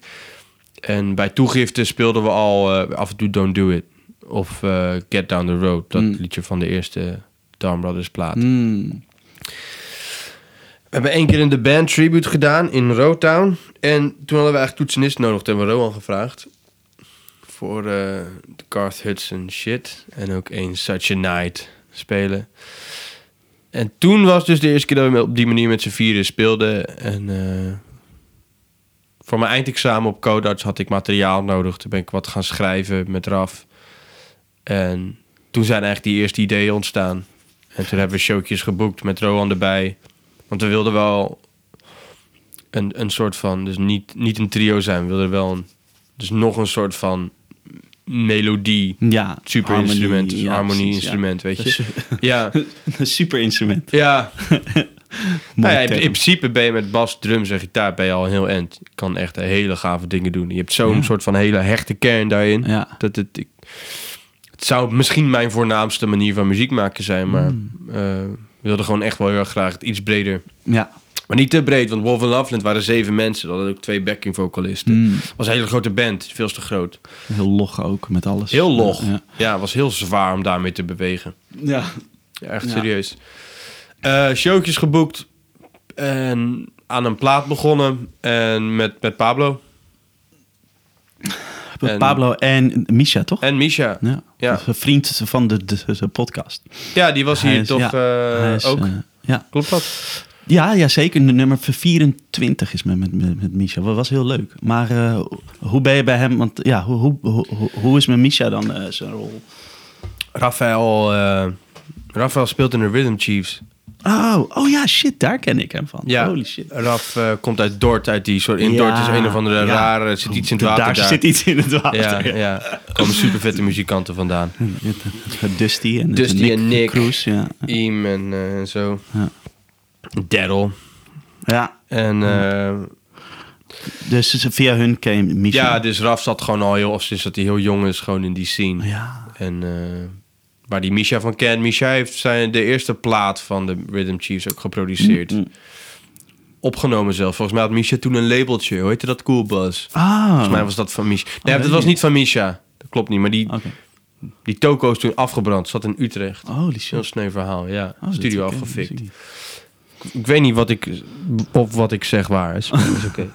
En bij toegifte speelden we al eh, af en toe Don't Do It. Of eh, Get Down the Road. Dat Mm. liedje van de eerste Down Brothers plaat. Mm. We hebben één keer in de band tribute gedaan in Rotown. En toen hadden we eigenlijk toetsenist nodig. Toen hebben we Rowan gevraagd. Voor eh, de Garth Hudson shit. En ook één Such a Night spelen. En toen was dus de eerste keer dat we op die manier met z'n vieren speelden. En eh, voor mijn eindexamen op Codarts had ik materiaal nodig. Toen ben ik wat gaan schrijven met Raf. En toen zijn eigenlijk die eerste ideeën ontstaan. En toen hebben we showtjes geboekt met Rowan erbij. Want we wilden wel een, een soort van, dus niet, niet een trio zijn. We wilden wel een, dus nog een soort van melodie, Ja, super harmonie, instrument, dus ja, harmonie precies, instrument, weet je. Ja, Een super instrument. ja. Nou ja, in, principe ben je met bas, drums en gitaar ben je al heel end. Je kan echt hele gave dingen doen. Je hebt zo'n soort van hele hechte kern daarin. Ja. Dat het, ik, het zou misschien mijn voornaamste manier van muziek maken zijn, maar Hmm. eh, we wilden gewoon echt wel heel erg graag het iets breder. Ja. Maar niet te breed, want Wolf and Loveland waren zeven mensen. Dat hadden ook twee backing vocalisten. Mm. was een hele grote band, veel te groot. Heel log ook met alles. Heel log. Ja. Was heel zwaar om daarmee te bewegen. ja. Ja, echt serieus. Eh showtjes geboekt en aan een plaat begonnen en met, met Pablo En- Pablo en Misha, toch? en Misha. ja. Ja. Een vriend van de, de, de podcast. Ja, die was Hij hier is- toch ja, eh, is, ook. eh, ja. Klopt dat? Ja, ja, zeker. Nummer 24 is met, met, met, Misha. Dat was heel leuk. Maar eh, hoe ben je bij hem? Want ja, hoe, hoe, hoe, hoe- hoe is met Misha dan eh, zijn rol? Rafael, eh, Rafael speelt in de Rhythm Chiefs. Oh, oh ja, shit, daar ken ik hem van. Ja, Holy shit. Raf eh, komt uit Dort, uit die soort... In Ja, Dort is een of andere ja. rare... Zit iets in het water daar. daar. zit iets in het water. Ja, ja. Er komen super vette muzikanten vandaan. Dusty en, Dusty en Nick. Cruz, ja. Eam en, eh, en zo. Ja. Daryl. ja. En eh, Dus via hun ken Misha. ja, dus Raf zat gewoon al heel... Of sinds dat hij heel jong is, gewoon in die scene. Ja. En waar die Misha van kent. Misha heeft zijn, de eerste plaat van de Rhythm Chiefs ook geproduceerd. Mm. Opgenomen zelf. Volgens mij had Misha toen een labeltje. Hoe heette dat? Cool Buzz. Ah. Volgens mij was dat van Misha. Nee, weet dat was niet van Misha. Dat klopt niet. Maar die, Oké. die toko is toen afgebrand. Zat in Utrecht. Holy Heel shit. sneu verhaal, ja. Oh, Studio ik afgefikt. Ik weet niet wat ik, of wat ik zeg waar is. is oké.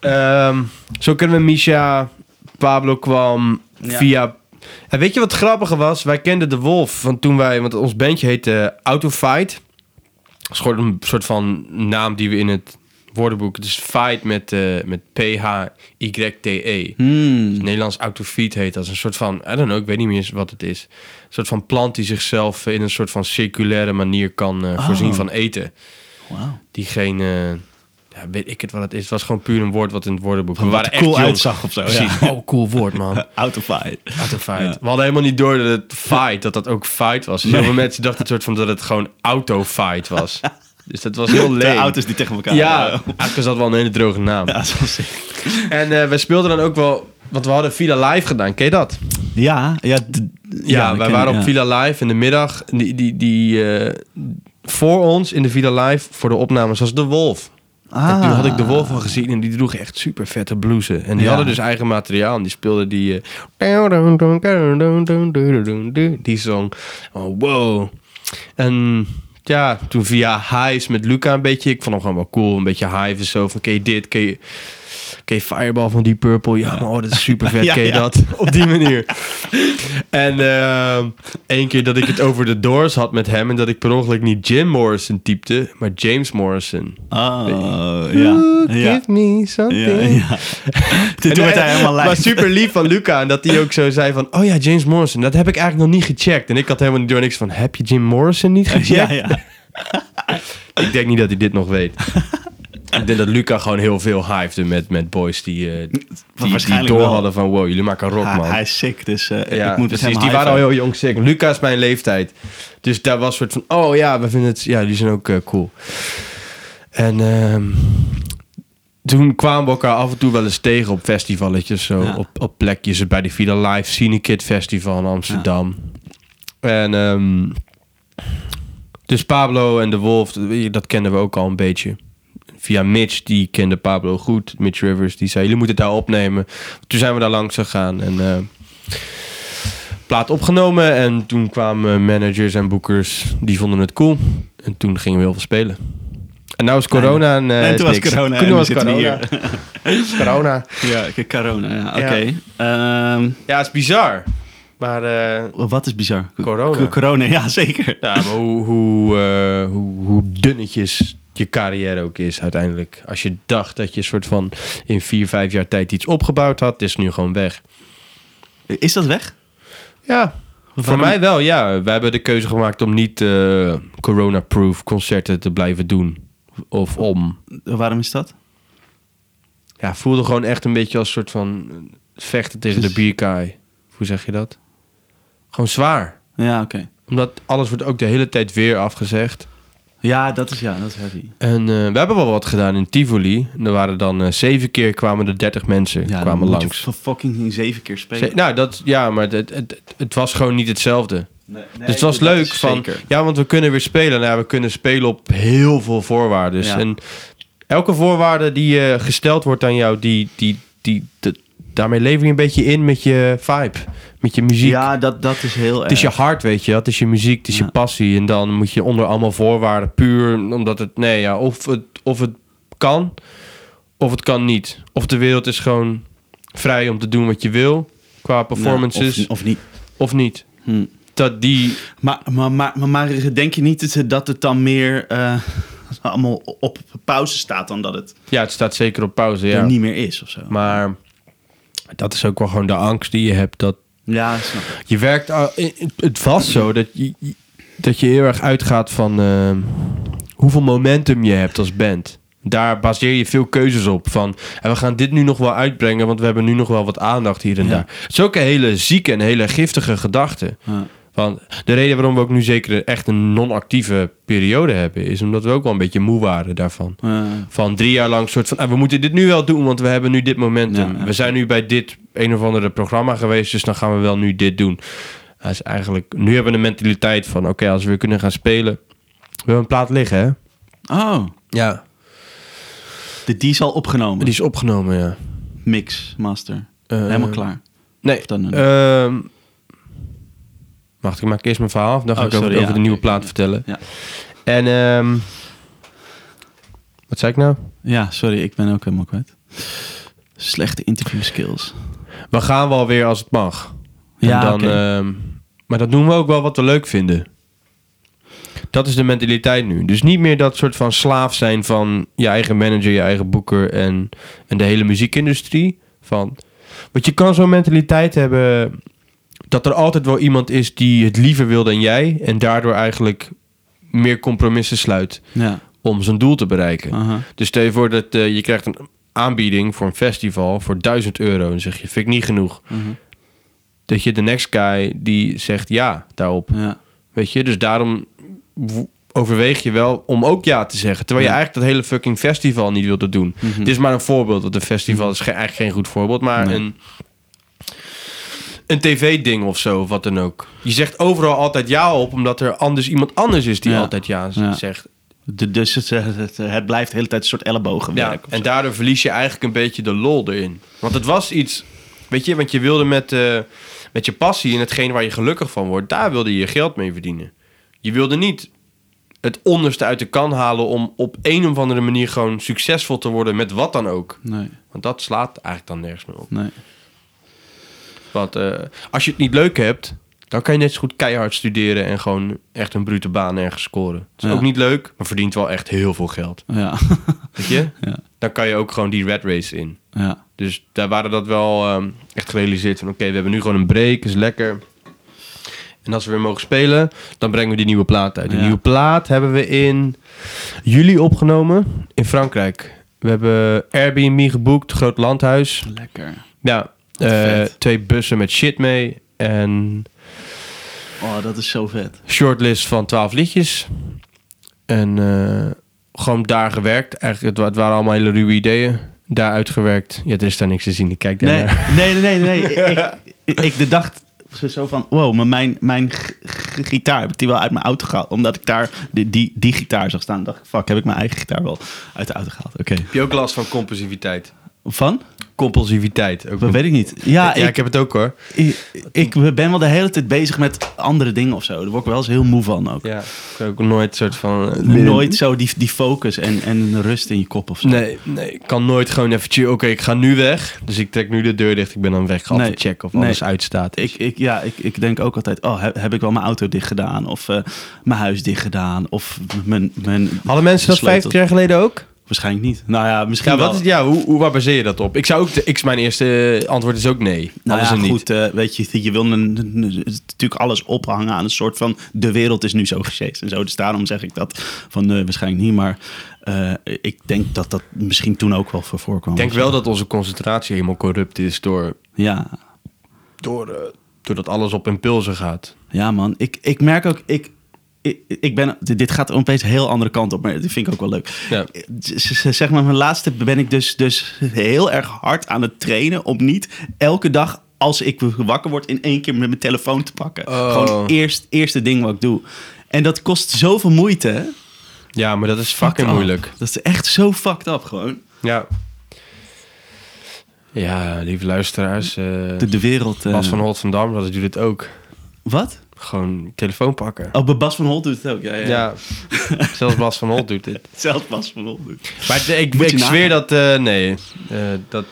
Ehm, zo kennen we Misha. Pablo kwam Ja. via... En weet je wat grappige was? Wij kenden de Wolf van toen wij... Want ons bandje heette Autofight. Dat is gewoon een soort van naam die we in het woordenboek... Het is fight met, eh, met P-H-Y-T-E. Hmm. Nederlands autofiet heet dat. Een soort van, I don't know, ik weet niet meer wat het is. Een soort van plant die zichzelf in een soort van circulaire manier kan eh, Oh. voorzien van eten. Wauw. Die geen, eh, ja, weet ik het wat het is. Het was gewoon puur een woord wat in het woordenboek. Wat er cool uitzag of zo, Precies. ja. Oh, cool woord, man. Autofight. Autofight. Ja. We hadden helemaal niet door dat het fight, dat dat ook fight was. Heel veel mensen dachten het soort van dat het gewoon autofight was. Dus dat was heel De leuk. auto's die tegen elkaar... Ja, eigenlijk is dat wel een hele droge naam. ja, dat. En eh, we speelden dan ook wel, want we hadden Villa Live gedaan. Ken je dat? Ja, ja. Ja, wij waren ik, op. Villa Live in de middag. Die, die, die, eh, voor ons in de Villa Live, voor de opnames, was de Wolf. En toen had ik de Wolf al gezien en die droeg echt super vette blouses. En die Ja. hadden dus eigen materiaal en die speelden die... eh, die song. Oh, wow. En ja, toen via Hives met Luca een beetje... Ik vond hem gewoon wel cool. Een beetje Hives zo van, je dit? Ken je, je Fireball van Deep Purple? Ja, maar oh, dat is super vet. Ja, dat? Op die manier. En ehm één keer dat ik het over de Doors had met hem... en dat ik per ongeluk niet Jim Morrison typte, maar James Morrison. Oh, ja. Ja. Give me something. Toen werd hij helemaal Maar super lief van Luca. En dat hij ook zo zei van... Oh ja, James Morrison. Dat heb ik eigenlijk nog niet gecheckt. En ik had helemaal niet door niks van... Heb je Jim Morrison niet gecheckt? Ja, ja. Ik denk niet dat hij dit nog weet. Ik denk dat Luca gewoon heel veel hypede met, met boys die, eh die, die door wel. hadden van... Wow, jullie maken rock, man. hij is sick, dus eh, ja, ik moet het precies. Die waren al heel jong sick. Luca is mijn leeftijd. Dus daar was een soort van... Oh ja, we vinden het... Ja, die zijn ook eh, cool. En ehm, toen kwamen we elkaar af en toe wel eens tegen op festivaletjes. Zo, Ja. op, op plekjes bij de Vida Live Cine Kid Festival in Amsterdam. En ehm, dus Pablo en de Wolf, dat kenden we ook al een beetje. Via Mitch, die kende Pablo goed. Mitch Rivers, die zei, jullie moeten het daar opnemen. Toen zijn we daar langs gegaan en... eh, plaat opgenomen en toen kwamen managers en boekers, die vonden het cool. En toen gingen we heel veel spelen. En nou is corona en, en is toen was niks. corona Toen en was corona. corona. Ja, corona. Ja, oké. Ja. Ehm, Ja, het is bizar. Maar, eh, wat is bizar? Corona. Co- Corona, ja, zeker. ja, maar hoe, hoe, hoe, hoe dunnetjes je carrière ook is uiteindelijk. Als je dacht dat je een soort van in vier, vijf jaar tijd iets opgebouwd had, is nu gewoon weg. Is dat weg? Ja, voor mij wel, ja. We hebben de keuze gemaakt om niet eh, corona-proof concerten te blijven doen. Of om. Waarom is dat? Ja, voelde gewoon echt een beetje als een soort van vechten tegen de bierkaai. Hoe zeg je dat? Gewoon zwaar. Ja, oké. Omdat alles wordt ook de hele tijd weer afgezegd. Ja, dat is, ja, dat is heavy. En eh, we hebben wel wat gedaan in Tivoli. Er waren dan eh, zeven keer kwamen er dertig mensen Ja, kwamen moet je langs. voor fucking zeven keer spelen. Ze- nou, dat, ja, maar het, het, het was gewoon niet hetzelfde. Nee, nee, dus het was leuk van, zeker. ja, want we kunnen weer spelen. Nou, ja, we kunnen spelen op heel veel voorwaarden. Ja. En elke voorwaarde die eh, gesteld wordt aan jou, die, die, die, de- daarmee lever je een beetje in met je vibe, met je muziek. Ja, dat, dat is heel Het is je erg. hart, weet je. Het is je muziek, het is Ja. je passie. En dan moet je onder allemaal voorwaarden, puur omdat het, nee, ja, of het, of het kan, of het kan niet. Of de wereld is gewoon vrij om te doen wat je wil qua performances, of, of niet. of niet. Hm. Dat die, Maar, maar, maar, maar, denk je niet dat het- dan meer eh, allemaal op pauze staat dan dat het ja, het staat zeker op pauze, ja. niet meer is of zo? Maar dat is ook wel gewoon de angst die je hebt. Dat Ja, snap ik. je werkt, het was zo dat je, dat je heel erg uitgaat van eh, hoeveel momentum je hebt als band. Daar baseer je veel keuzes op. Van, en we gaan dit nu nog wel uitbrengen, want we hebben nu nog wel wat aandacht hier en Ja. daar. Het is ook een hele zieke en hele giftige gedachte. Ja. Van, de reden waarom we ook nu zeker echt een non-actieve periode hebben, is omdat we ook wel een beetje moe waren daarvan. Ja. Van drie jaar lang soort van, ah, we moeten dit nu wel doen, want we hebben nu dit momentum. Ja, ja. We zijn nu bij dit een of andere programma geweest, dus dan gaan we wel nu dit doen. Dat is eigenlijk, nu hebben we de mentaliteit van, oké, als we weer kunnen gaan spelen. We hebben een plaat liggen, hè? Oh, Ja. de, die is al opgenomen. Die is opgenomen, ja. Mix, master. Eh, Helemaal klaar. Nee. Of dan een- ehm, wacht, ik maak eerst mijn verhaal af. Dan ga Oh, ik over, sorry, over ja, de nieuwe plaat vertellen. Ja. En, ehm, wat zei ik nou? Ja, sorry, ik ben ook helemaal kwijt. Slechte interview skills. We gaan wel weer als het mag. Ja, en dan, ehm, maar dat doen we ook wel wat we leuk vinden. Dat is de mentaliteit nu. Dus niet meer dat soort van slaaf zijn van je eigen manager, je eigen boeker en, en de hele muziekindustrie. Van, want je kan zo'n mentaliteit hebben dat er altijd wel iemand is die het liever wil dan jij. En daardoor eigenlijk meer compromissen sluit Ja. om zijn doel te bereiken. Dus stel je voor dat eh, je krijgt een aanbieding voor een festival voor 1000 euro. En zeg je, vind ik niet genoeg. Mhm. Dat je de next guy die zegt ja daarop. Ja. Weet je, dus daarom overweeg je wel om ook ja te zeggen. Terwijl je Ja. eigenlijk dat hele fucking festival niet wilde doen. Mhm. Dit is maar een voorbeeld. Want een festival is ge- eigenlijk geen goed voorbeeld. Maar Nee. een, een tv-ding of zo, of wat dan ook. Je zegt overal altijd ja op, omdat er anders iemand anders is die Ja. altijd Ja. zegt. De- dus het, het, het blijft de hele tijd een soort ellebogenwerk. Ja, en daardoor verlies je eigenlijk een beetje de lol erin. Want het was iets, weet je, want je wilde met, eh, met je passie en hetgeen waar je gelukkig van wordt, daar wilde je je geld mee verdienen. Je wilde niet het onderste uit de kan halen om op een of andere manier gewoon succesvol te worden met wat dan ook. Nee, Want dat slaat eigenlijk dan nergens meer op. nee. Want eh, als je het niet leuk hebt, dan kan je net zo goed keihard studeren en gewoon echt een brute baan ergens scoren. Het is Ja. ook niet leuk, maar verdient wel echt heel veel geld. Ja, Weet je? Ja. Dan kan je ook gewoon die red race in. ja. Dus daar waren dat wel ehm, echt gerealiseerd van... oké, we hebben nu gewoon een break, is lekker. En als we weer mogen spelen, dan brengen we die nieuwe plaat uit. Die Ja. nieuwe plaat hebben we in juli opgenomen in Frankrijk. We hebben Airbnb geboekt, groot landhuis. Lekker. Ja, eh, twee bussen met shit mee. En Oh, dat is zo vet. shortlist van 12 liedjes. En eh, gewoon daar gewerkt. Eigenlijk, het, wa- het waren allemaal hele ruwe ideeën. Daar uitgewerkt. Ja, er is daar niks te zien. Ik kijk daar Nee, naar. nee, nee, nee. nee. ik, ik, ik de dacht zo van, wow, maar mijn, mijn gitaar heb ik die wel uit mijn auto gehaald. Omdat ik daar die, die, die gitaar zag staan. dacht ik, fuck, heb ik mijn eigen gitaar wel uit de auto gehaald. Oké. Heb je ook last van compulsiviteit? Van? Compulsiviteit. Ook Dat weet ik niet. Ja, ja, ik, ik heb het ook hoor. ik, ik ben wel de hele tijd bezig met andere dingen of zo. Daar word ik wel eens heel moe van ook. Ja, ik ook nooit soort van... eh, Nooit zo die, die focus en, en rust in je kop of zo. Nee, nee, ik kan nooit gewoon even chillen. Oké, ik ga nu weg. Dus ik trek nu de deur dicht. Ik ben dan weg. Ga Nee, checken of nee. alles uitstaat. Ik, ik, ja, ik, ik denk ook altijd, oh, heb, heb ik wel mijn auto dicht gedaan? Of eh, mijn huis dicht gedaan? Of mijn... mijn Hadden mensen dat sleutel. 50 jaar geleden ook? Waarschijnlijk niet. Nou ja, misschien Ja, wel. wat is, ja hoe, hoe, waar baseer je dat op? Ik zou ook... De, ik, mijn eerste antwoord is ook nee. Nou ja, ze niet. goed, eh, weet je, je wil een- natuurlijk alles ophangen aan een soort van... de wereld is nu zo gesjeest en zo. Dus daarom zeg ik dat van nee, waarschijnlijk niet. Maar eh, ik denk dat dat misschien toen ook wel voor voorkwam. Ik denk wel dat onze concentratie helemaal corrupt is door, Ja, door, eh, doordat alles op impulsen gaat. ja man. Ik, ik merk ook... Ik, ik, ik ben, dit gaat opeens een heel andere kant op, maar dat vind ik ook wel leuk. Ja. Oh. Gewoon eerst eerste ding wat ik doe. En dat kost zoveel moeite. Ja, maar dat is fucking Fuck up. moeilijk. Dat is echt zo fucked up gewoon. Ja. Ja, lieve luisteraars. eh De, de wereld. eh, Bas van Holt van Dam, dat doet het ook. Wat? Gewoon telefoon pakken. Oh, Bas van Holt doet het ook. Ja, ja. Ja, zelfs Bas van Holt doet dit. Zelfs Bas van Holt doet. Maar het- ik, Moet je ik zweer nagaan. dat... eh, nee, eh, dat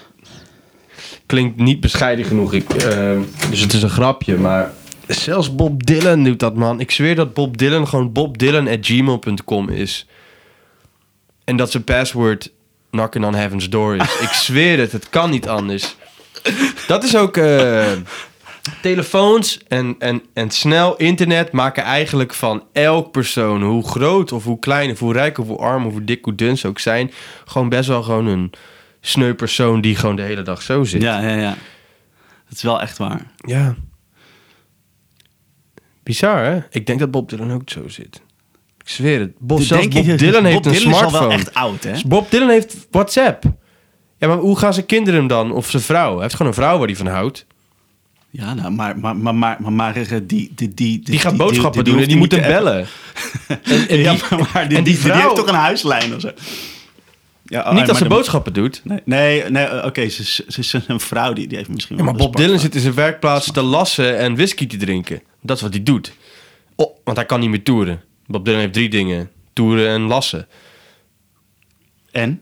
klinkt niet bescheiden genoeg. Ik, eh, dus het is een grapje, maar... Zelfs Bob Dylan doet dat, man. Ik zweer dat Bob Dylan gewoon bobdylan.gmail.com is. En dat zijn password knocking on heaven's door is. ik zweer het, het kan niet anders. Dat is ook... eh, telefoons en, en, en snel internet maken eigenlijk van elk persoon, hoe groot of hoe klein of hoe rijk of hoe arm of hoe dik hoe dun ze ook zijn, gewoon best wel gewoon een sneu persoon die gewoon de hele dag zo zit. Ja, ja, ja. Dat is wel echt waar. Ja. Bizar, hè? Ik denk dat Bob Dylan ook zo zit. Ik zweer het. Bob, zelfs Bob Dylan heeft Bob een Dylan is al smartphone. wel echt oud, hè? Bob Dylan heeft WhatsApp. Ja, maar hoe gaan zijn kinderen hem dan? Of zijn vrouw? Hij heeft gewoon een vrouw waar hij van houdt. Ja, nou, maar, maar, maar, maar, maar, maar eh, die, die, die, die... Die gaat boodschappen doen en die moet hem bellen. En, en ja, die- maar, maar die, en die, die die vrouw- heeft toch een huislijn of zo? Ja, oh, Niet als ze boodschappen doet. Nee, nee, nee eh, oké, ze, ze, ze is een vrouw die, die heeft misschien wel maar Bob Dylan zit in zijn werkplaats te lassen en whisky te drinken. Dat is wat hij doet. Oh, want hij kan niet meer toeren. Bob Dylan heeft drie dingen. Toeren en lassen. En?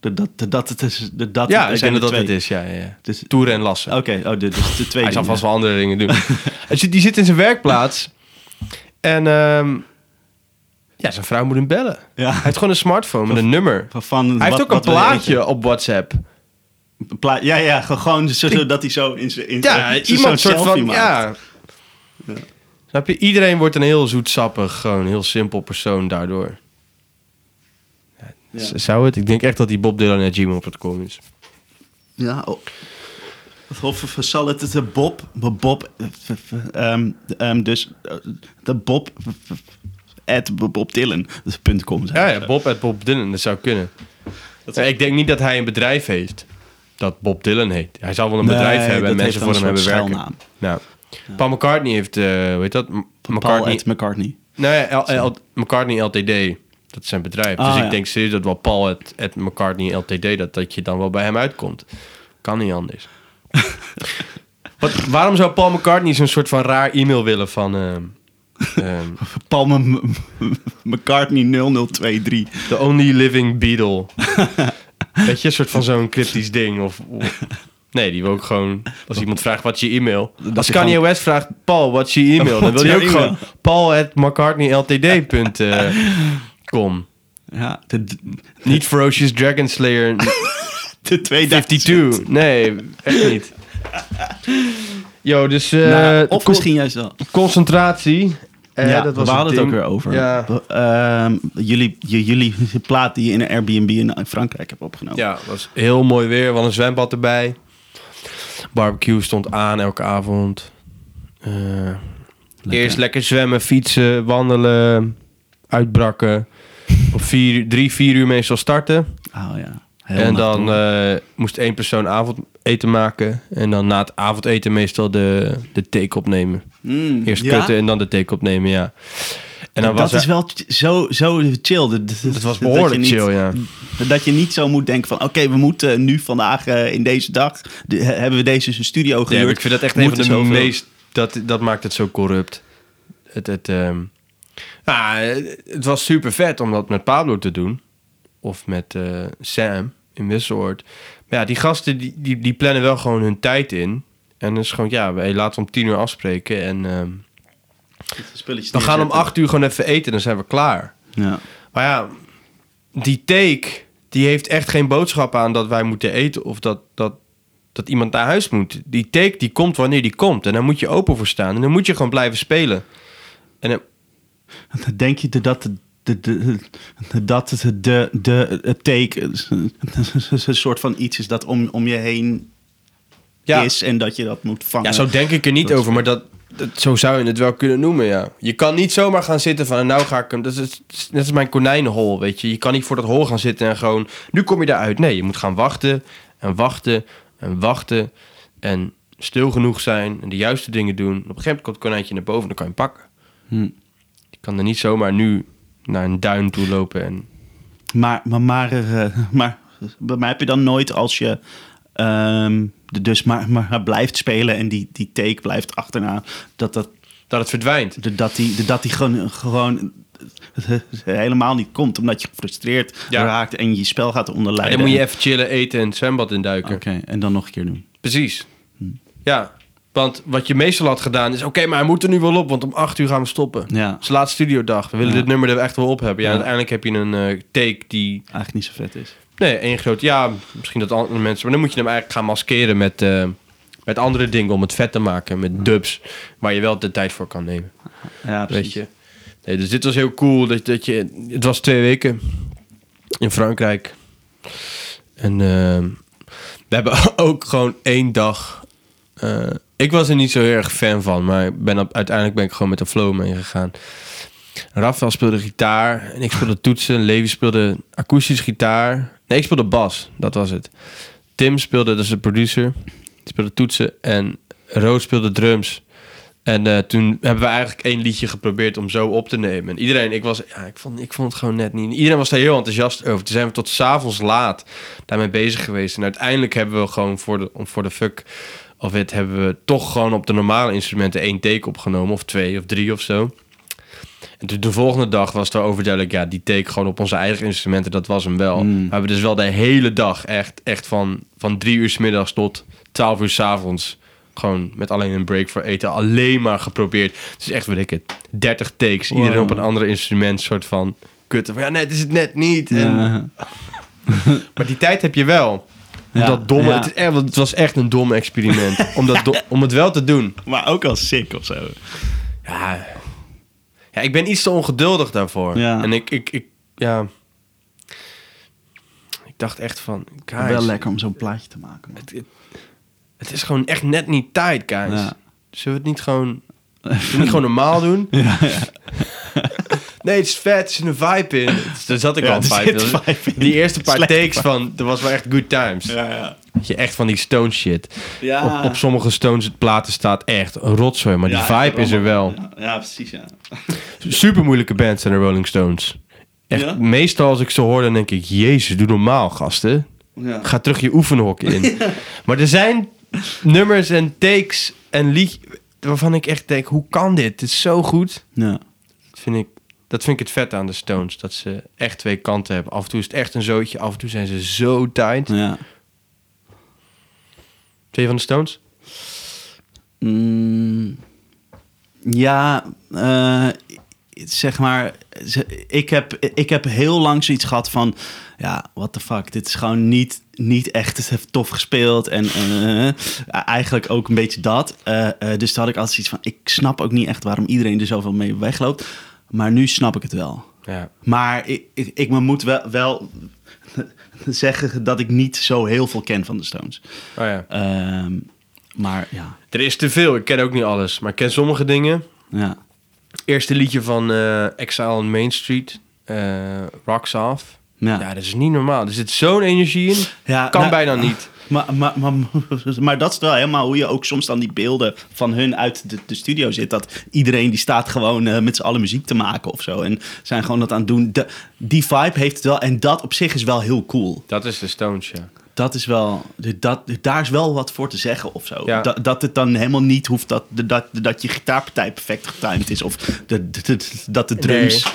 Dat, dat, dat, dat, het is, dat, dat Ja, ik zijn denk dat dat het is. Ja, ja, ja. Dus- Toeren en lassen. Oké, oh, dit is de twee hij zal vast wel andere dingen doen. Die zit in zijn werkplaats. En ehm, ja, zijn vrouw moet hem bellen. Ja. Hij heeft gewoon een smartphone met een nummer. Van, Hij heeft ook een plaatje op WhatsApp. Pla- ja, ja, ge- gewoon zo, zo dat hij zo in zijn in Ja, iemand soort selfie van... maakt. Ja. Snap je? Iedereen wordt een heel zoetsappig, gewoon heel simpel persoon daardoor. Ja. Zou het? Ik denk echt dat die Bob Dylan at gmail.com is. Ja, oh. Of, of zal het de Bob, Bob, eh, ehm, ehm, dus eh, de Bob, at bobdylan.com zijn. Ja, ja, Bob at Bob Dylan, dat zou kunnen. Ja, ik denk niet dat hij een bedrijf heeft dat Bob Dylan heet. Hij zal wel een Nee, bedrijf hebben en dat mensen voor hem hebben werken. Nou, Paul McCartney heeft, eh hoe heet dat? Paul McCartney. at McCartney. Nee, L- L- McCartney LTD. Dat zijn bedrijf. Ah, dus ik denk serieus dat wel Paul het, het McCartney LTD... Dat, dat je dan wel bij hem uitkomt. Kan niet anders. Wat, waarom zou Paul McCartney zo'n soort van raar e-mail willen van... ehm, ehm, Paul M- M- McCartney 0023. The only living Beatle. Weet je, een soort van zo'n cryptisch ding. Of, of- nee, die wil ook gewoon... Als iemand vraagt wat je e-mail... Dat Als Kanye gewoon- West vraagt... Paul, wat je e-mail? Dan wil hij ook gewoon... Paul at McCartneyLTD.com. Ja, de, Niet Ferocious Dragon Slayer de 2000. 52. Nee, echt niet. Yo, dus... eh, Nou, of misschien juist wel. Concentratie. Eh, ja, dat was we hadden het ook weer over. Ja. Ehm, jullie, jullie plaat die je in een Airbnb in Frankrijk hebt opgenomen. Ja, was heel mooi weer. We een zwembad erbij. Barbecue stond aan elke avond. Eh, Eerst lekker zwemmen, fietsen, wandelen, uitbrakken. Om vier, drie, vier uur meestal starten. Oh ja. Heel en dan eh, moest één persoon avondeten maken. En dan na het avondeten meestal de, de take opnemen. Mm, Eerst ja? kutten en dan de take opnemen, ja. En dan dat was is wel zo, zo chill. Dat, was behoorlijk niet- chill, ja. Dat je niet zo moet denken van... oké, we moeten nu vandaag eh, in deze dag... de- hebben we deze studio Ja, gehuurd. maar ik vind dat echt een van de meest... Dat, dat maakt het zo corrupt. Het, het, ehm, ja, het was super vet om dat met Pablo te doen. Of met eh, Sam in Wisseloord. Maar ja, die gasten die, die, die plannen wel gewoon hun tijd in. En dan is gewoon, ja, wij laten om tien uur afspreken. En ehm, spulletjes we gaan om acht uur gewoon even eten. Dan zijn we klaar. Ja. Maar ja, die take, die heeft echt geen boodschap aan dat wij moeten eten of dat, dat, dat iemand naar huis moet. Die take, die komt wanneer die komt. En daar moet je open voor staan. En dan moet je gewoon blijven spelen. En dan- Denk je dat de, de, de, dat het de, de, het take een soort van iets is dat om, om je heen ja, is en dat je dat moet vangen? ja, zo denk ik er niet Dat over. Maar dat, dat, zo zou je het wel kunnen noemen, ja. Je kan niet zomaar gaan zitten van... nou ga ik hem... Dat is, dat is mijn konijnenhol, weet je. Je kan niet voor dat hol gaan zitten en gewoon... Nu kom je daaruit. Nee, je moet gaan wachten en wachten en wachten. En stil genoeg zijn en de juiste dingen doen. Op een gegeven moment komt het konijntje naar boven en dan kan je hem pakken. Hm. Kan er niet zomaar nu naar een duin toe lopen en... Maar, maar, maar, eh, maar, maar heb je dan nooit als je ehm, de- dus maar, maar blijft spelen en die, die take blijft achterna, dat, dat, Dat het verdwijnt. de- dat die, de- dat die gewoon, gewoon helemaal niet komt, omdat je gefrustreerd Ja. raakt en je spel gaat En onderlijden. dan moet je even chillen, eten en zwembad induiken. Oké, en dan nog een keer doen. Precies. Ja, want wat je meestal had gedaan is... Oké, maar hij moet er nu wel op, want om acht uur gaan we stoppen. Ja, Het is laatste studiodag. We willen Ja. dit nummer er echt wel op hebben. Ja, Ja. uiteindelijk heb je een eh, take die... eigenlijk niet zo vet is. Nee, één groot... Ja, misschien dat andere mensen... Maar dan moet je hem eigenlijk gaan maskeren met, eh, met andere dingen om het vet te maken. Met dubs, waar je wel de tijd voor kan nemen. Ja, Weet je. Nee, dus dit was heel cool. Dat, dat je, het was twee weken in Frankrijk. En ehm, we hebben ook gewoon één dag... eh, ik was er niet zo heel erg fan van, maar ben op, uiteindelijk ben ik gewoon met de flow meegegaan. Rafael speelde gitaar en ik speelde toetsen. Levi speelde akoestisch gitaar. Nee, ik speelde bas, dat was het. Tim speelde, dat is de producer, die speelde toetsen. En Roos speelde drums. En eh, toen hebben we eigenlijk één liedje geprobeerd om zo op te nemen. En iedereen, ik was, ik vond, ik vond het gewoon net niet. Iedereen was daar heel enthousiast over. Toen zijn we tot s'avonds laat daarmee bezig geweest. En uiteindelijk hebben we gewoon voor de, om voor de fuck of het hebben we toch gewoon op de normale instrumenten één take opgenomen. Of twee of drie of zo. En toen de volgende dag was het wel overduidelijk, ja, die take gewoon op onze eigen instrumenten, dat was hem wel. Mm. Maar we hebben dus wel de hele dag echt, echt van, van drie uur s middags tot twaalf uur s avonds gewoon met alleen een break voor eten alleen maar geprobeerd. Het is echt, weet ik het, 30 takes. Wow. Iedereen op een ander instrument, soort van kutten. Van, ja, nee, het is het net niet. En, Ja. Maar die tijd heb je wel. Om Ja, dat domme, ja. het, is echt, want het was echt een dom experiment. om, dat do- om het wel te doen. Maar ook als sick of zo. Ja, ja, ik ben iets te ongeduldig daarvoor. Ja. En ik, ik, ik, ja... Ik dacht echt van, guys, Wel lekker om zo'n plaatje te maken. Het, het, het is gewoon echt net niet tijd, guys. Ja. Zullen we het niet gewoon, zullen we het niet gewoon normaal doen? Ja, ja. Nee, het is vet, er zit een vibe in. Daar zat ik Ja, al vibe in. vibe in. Die eerste paar Slechte takes vibe. van, dat was wel echt good times. Ja, ja. Dat je echt van die stone shit. Ja. Op, op sommige Stones platen staat echt een rotzooi, maar die vibe is er wel. Ja, ja, precies, ja. Super moeilijke band zijn de Rolling Stones. Echt, Ja? meestal als ik ze hoor, dan denk ik... Jezus, doe normaal, gasten. Ja. Ga terug je oefenhok in. Maar er zijn nummers en takes en liedjes... waarvan ik echt denk, hoe kan dit? Het is zo goed. Ja. Dat vind ik, dat vind ik het vet aan de Stones. Dat ze echt twee kanten hebben. Af en toe is het echt een zootje. Af en toe zijn ze zo tight. Ja. Twee van de Stones? Mm, ja, eh, zeg maar, ik heb, ik heb heel lang zoiets gehad van, ja, what the fuck, dit is gewoon niet, niet echt het heeft tof gespeeld en eh, eigenlijk ook een beetje dat. Eh, dus toen had ik altijd zoiets van, ik snap ook niet echt waarom iedereen er zoveel mee wegloopt, maar nu snap ik het wel. Ja. Maar ik, ik, ik moet wel, wel zeggen dat ik niet zo heel veel ken van de Stones. Oh ja. Ehm, maar ja, Er is te veel. Ik ken ook niet alles. Maar ik ken sommige dingen. ja. Eerste liedje van eh, Exile on Main Street. eh, Rocks Off. Ja. Ja. dat is niet normaal. Er zit zo'n energie in. Ja, kan nou, bijna niet. Maar, maar, maar, maar dat is wel helemaal hoe je ook soms dan die beelden van hun uit de, de studio zit. Dat iedereen die staat gewoon eh, met z'n allen muziek te maken of zo. En zijn gewoon dat aan het doen. De- die vibe heeft het wel. En dat op zich is wel heel cool. Dat is de Stones, ja. Dat is wel, dat, daar is wel wat voor te zeggen of zo. Ja. Dat, dat het dan helemaal niet hoeft dat, dat, dat je gitaarpartij perfect getimed is. Of de, de- de- dat de drums...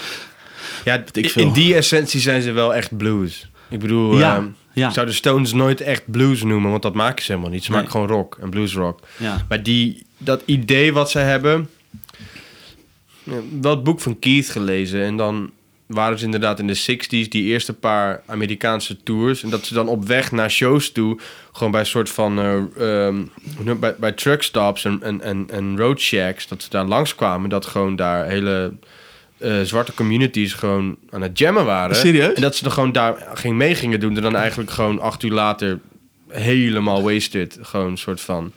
Ja, ik in die essentie zijn ze wel echt blues. Ik bedoel, Ja, ehm, ja. ik zou de Stones nooit echt blues noemen, want dat maken ze helemaal niet. Ze Nee. maken gewoon rock en bluesrock. Ja. Maar die, dat idee wat ze hebben... Het boek van Keith gelezen en dan waren ze inderdaad in de 60s die eerste paar Amerikaanse tours. En dat ze dan op weg naar shows toe, gewoon bij een soort van eh, ehm, bij, bij truckstops en, en, en, en road shacks, dat ze daar langskwamen, dat gewoon daar hele eh, zwarte communities gewoon aan het jammen waren. Serieus? En dat ze er gewoon daar ging mee gingen doen, en dan eigenlijk gewoon acht uur later helemaal wasted, gewoon een soort van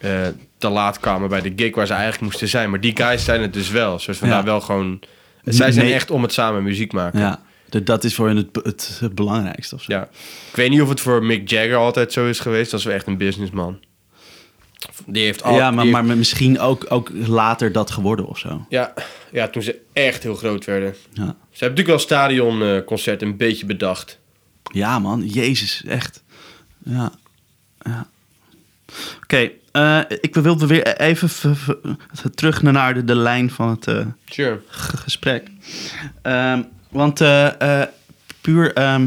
eh, te laat kwamen bij de gig waar ze eigenlijk moesten zijn. Maar die guys zijn het dus wel, soort van Ja. daar wel gewoon. Zij zijn Nee. echt om het samen muziek maken. Ja, dat is voor hen het, het, het belangrijkste of zo. Ja. Ik weet niet of het voor Mick Jagger altijd zo is geweest. Dat is wel echt een businessman. Die heeft al, ja, maar, misschien ook, ook later dat geworden of zo. Ja, ja, toen ze echt heel groot werden. Ja, Ze hebben natuurlijk wel stadionconcert een beetje bedacht. ja man, Jezus, echt. Ja, ja. Oké, eh, ik wil weer even terug naar de, de lijn van het eh, Sure. gesprek. Ehm, want eh, puur, ehm,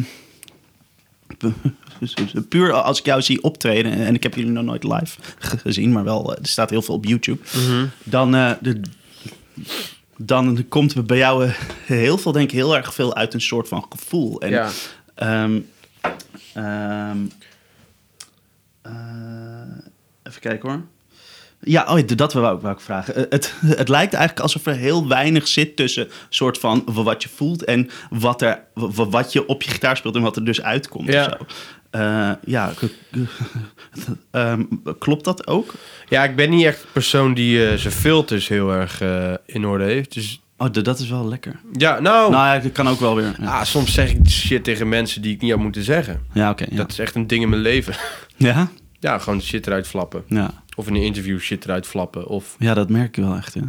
puur als ik jou zie optreden, en ik heb jullie nog nooit live ge- gezien, maar wel, eh, er staat heel veel op YouTube, dan, eh, de, dan komt er bij jou eh, heel veel, denk ik, heel erg veel uit een soort van gevoel. En, Ja. eh, even kijken hoor. Ja, oh, ja, dat wou ik, wou ik vragen. Het, het lijkt eigenlijk alsof er heel weinig zit tussen soort van wat je voelt en wat, er, wat je op je gitaar speelt en wat er dus uitkomt. Ja. Of zo. Eh, ja, ehm, klopt dat ook? Ja, ik ben niet echt een persoon die eh, zijn filters heel erg eh, in orde heeft. Dus Oh, dat is wel lekker. ja, nou... Nou ja, dat kan ook wel weer. Ja, ah, soms zeg ik shit tegen mensen die ik niet had moeten zeggen. ja oké. ja. Dat is echt een ding in mijn leven. ja? Ja, gewoon shit eruit flappen. Ja. Of in een interview shit eruit flappen. Of... Ja, dat merk ik wel echt. Ja.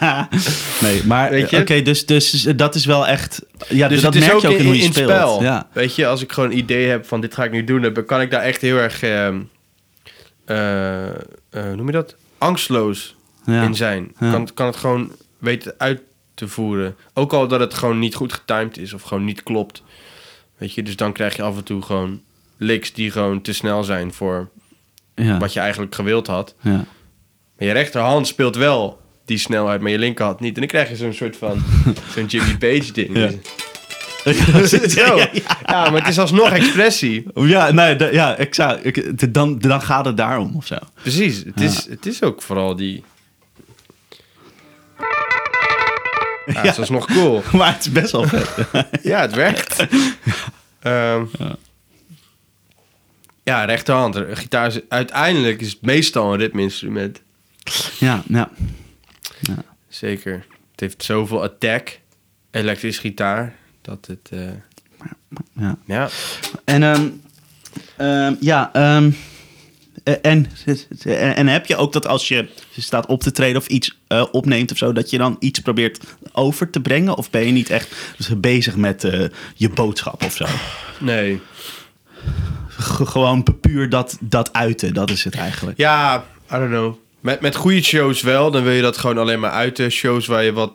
nee, maar je? oké, dus, dus dat is wel echt. Ja, Dus dat het is merk ook je ook in, hoe je in speelt. spel. Ja. Weet je, als ik gewoon een idee heb van dit ga ik nu doen, dan kan ik daar echt heel erg, hoe noem je dat? Angstloos Ja. in zijn. Ja. Kan, kan het gewoon weten uit te voeren. Ook al dat het gewoon niet goed getimed is of gewoon niet klopt. Weet je, dus dan krijg je af en toe gewoon licks die gewoon te snel zijn voor Ja. wat je eigenlijk gewild had. ja. Maar je rechterhand speelt wel die snelheid, maar je linkerhand niet. En dan krijg je zo'n soort van zo'n Jimmy Page ding. Ja. Zo. ja, Ja, maar het is alsnog expressie. ja, nee, ja, exact. Ik, dan, dan gaat het daarom of zo. Precies. Het, is, het is ook vooral die... Ja, het is alsnog cool. Maar het is best wel vet. Ja, het werkt. Ehm, ja, rechterhand. Gitaar is, uiteindelijk is het meestal een ritmeinstrument. ja, ja. Zeker. Het heeft zoveel attack, elektrisch gitaar, dat het... eh, ja. ja. En ehm, ehm, ja, ehm, eh, en, en, en heb je ook dat als je staat op te treden of iets eh, opneemt of zo, dat je dan iets probeert over te brengen? Of ben je niet echt bezig met eh, je boodschap of zo? Nee. Gewoon puur dat, dat uiten, dat is het eigenlijk. Ja, I don't know. Met, met goede shows wel, dan wil je dat gewoon alleen maar uiten. Shows waar je wat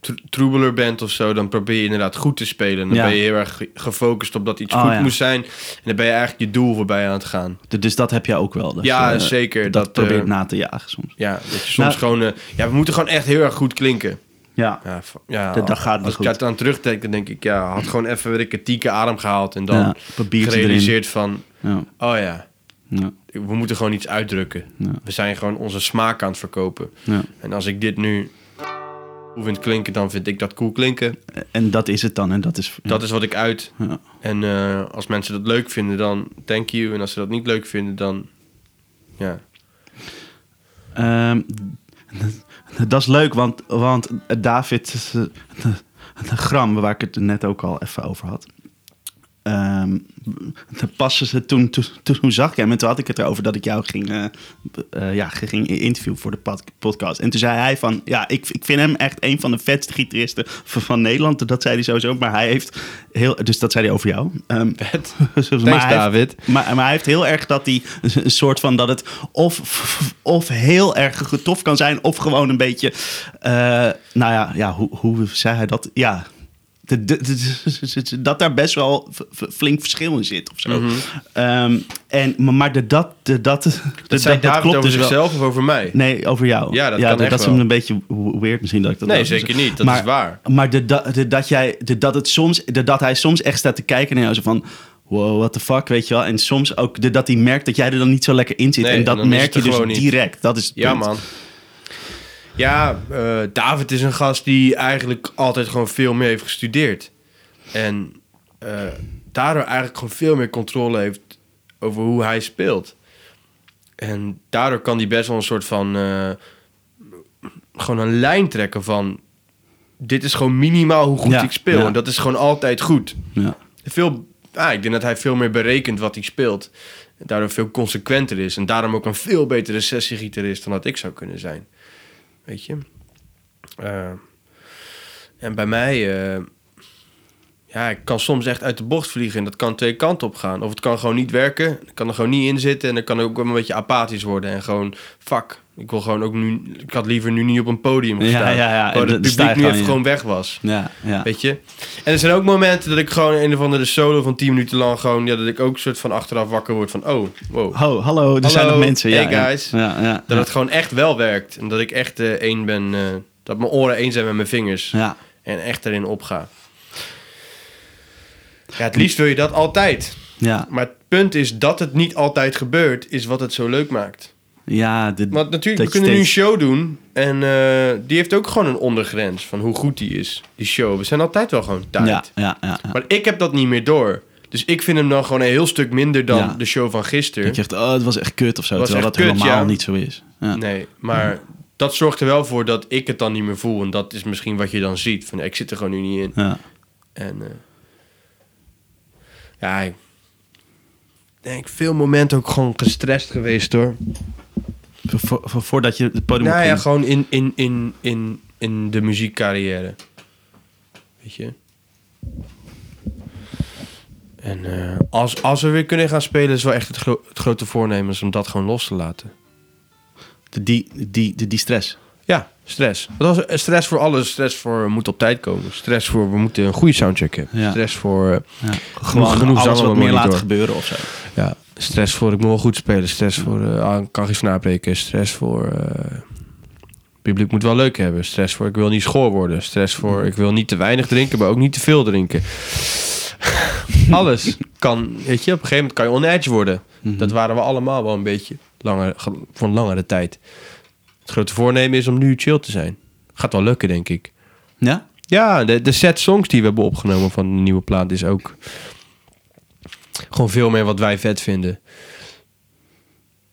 tro- troebeler bent of zo, dan probeer je inderdaad goed te spelen. Dan Ja. ben je heel erg ge- gefocust op dat iets Oh, goed ja. moet zijn. En dan ben je eigenlijk je doel voorbij aan het gaan. Dus dat heb je ook wel. Dat Ja, je, eh, zeker. Dat, Dat, probeert eh, na te jagen soms. Ja, dat je soms Nou- gewoon... eh, ja, we moeten gewoon echt heel erg goed klinken. Ja, Ja, Dat- dat gaat als goed. ik daar aan terugdenk, dan denk ik... Ja, had gewoon even weer een tieke adem gehaald. En dan Ja, gerealiseerd van... ja, Oh ja, ja, we moeten gewoon iets uitdrukken. We zijn gewoon onze smaak aan het verkopen. ja. En als ik dit nu hoe vind klinken, dan vind ik dat cool klinken. En dat is het dan. En dat is, Dat is wat ik uit. ja. En eh, als mensen dat leuk vinden, dan thank you. En als ze dat niet leuk vinden, dan... Ja. Ehm, dat is leuk, want, want David de Gram, waar ik het net ook al even over had. Ehm pas ze toen, toen, toen zag ik hem en toen had ik het erover dat ik jou ging, eh, eh, ja, ging interviewen voor de pod- podcast. En toen zei hij van, ja, ik, ik vind hem echt een van de vetste gitaristen van, van Nederland. Dat zei hij sowieso, maar hij heeft heel, dus dat zei hij over jou. Ehm, Vet. maar Thanks, hij heeft- David. maar, maar hij heeft heel erg dat hij een soort van dat het of, of heel erg tof kan zijn, of gewoon een beetje. eh, nou ja, ja hoe, hoe zei hij dat? Ja. De- de- dat daar best wel flink verschil in zit of zo. Ehm, en, maar de, dat, de, dat, Dat zei David over dus wel. zichzelf of over mij? Nee, over jou. Ja, dat dat is een beetje weird misschien dat ik dat Nee, zeker niet. Dat maar, is waar. Maar de, de, dat, jij, de, dat, het soms, de, dat hij soms echt staat te kijken naar jou zo van... Wow, what the fuck, weet je wel? En soms ook de, dat hij merkt dat jij er dan niet zo lekker in zit. Nee, en dat merk je dus direct. Dat is het Ja, punt. man. Ja, eh, David is een gast die eigenlijk altijd gewoon veel meer heeft gestudeerd. En eh, daardoor eigenlijk gewoon veel meer controle heeft over hoe hij speelt. En daardoor kan hij best wel een soort van... eh, gewoon een lijn trekken van... Dit is gewoon minimaal hoe goed Ja, ik speel. ja. En dat is gewoon altijd goed. Ja. Veel, ah, ik denk dat hij veel meer berekent wat hij speelt. En daardoor veel consequenter is. En daarom ook een veel betere sessiegitarist dan dat ik zou kunnen zijn. Weet je? Eh, en bij mij... eh, ja, ik kan soms echt uit de bocht vliegen. En dat kan twee kanten op gaan. Of het kan gewoon niet werken. Kan er gewoon niet in zitten. En dan kan ik ook wel een beetje apathisch worden. En gewoon, fuck. Ik wil gewoon ook nu... Ik had liever nu niet op een podium Ja, gestaan. ja, ja. Waar En het publiek nu even ja. gewoon weg was. Ja, ja. Weet je? En er zijn ook momenten dat ik gewoon een of andere solo van 10 minuten lang gewoon... Ja, dat ik ook soort van achteraf wakker word van... Oh, wow. Ho, hallo, er zijn nog mensen. Ja, hey ja. guys. Ja, ja, Dat ja. het gewoon echt wel werkt. En dat ik echt eh, één ben... eh, dat mijn oren één zijn met mijn vingers. Ja. En echt erin opga. Ja, het liefst wil je dat altijd. Ja, Maar het punt is dat het niet altijd gebeurt... is wat het zo leuk maakt. Ja, de, Want natuurlijk, we kunnen nu een show doen. En eh, die heeft ook gewoon een ondergrens van hoe goed die is. Die show. We zijn altijd wel gewoon tijd. Ja, ja, ja. ja. Maar ik heb dat niet meer door. Dus ik vind hem dan gewoon een heel stuk minder dan Ja. de show van gisteren. Dat je echt, oh, het was echt kut of zo. Terwijl dat kut, helemaal ja. niet zo is. Ja. Nee, maar dat zorgt er wel voor dat ik het dan niet meer voel. En dat is misschien wat je dan ziet. Van, ik zit er gewoon nu niet in. Ja. En eh, ja, ik denk veel momenten ook gewoon gestrest geweest hoor. Vo- vo- voordat je het podium Nou ja, gewoon in, in, in, in, in de muziekcarrière. Weet je? En eh, als, als we weer kunnen gaan spelen, is wel echt het, gro- het grote voornemen is om dat gewoon los te laten. De, die, die, die, die stress. Ja, stress. Dat was eh, stress voor alles. Stress voor we moeten op tijd komen. Stress voor we moeten een goede soundcheck hebben. Ja. Stress voor eh, Ja. Gewoon genoeg alles zang wat meer laten gebeuren of zo. ja, stress voor ik moet wel goed spelen. Stress voor ik kan geen snaar breken. Stress voor eh, publiek moet wel leuk hebben. Stress voor ik wil niet schoor worden. Stress voor ik wil niet te weinig drinken, maar ook niet te veel drinken. Alles kan, weet je, op een gegeven moment kan je on edge worden. Mhm. Dat waren we allemaal wel een beetje langer, ge- voor een langere tijd. Het grote voornemen is om nu chill te zijn. Gaat wel lukken, denk ik. Ja? Ja, de, de set songs die we hebben opgenomen van de nieuwe plaat is ook gewoon veel meer wat wij vet vinden.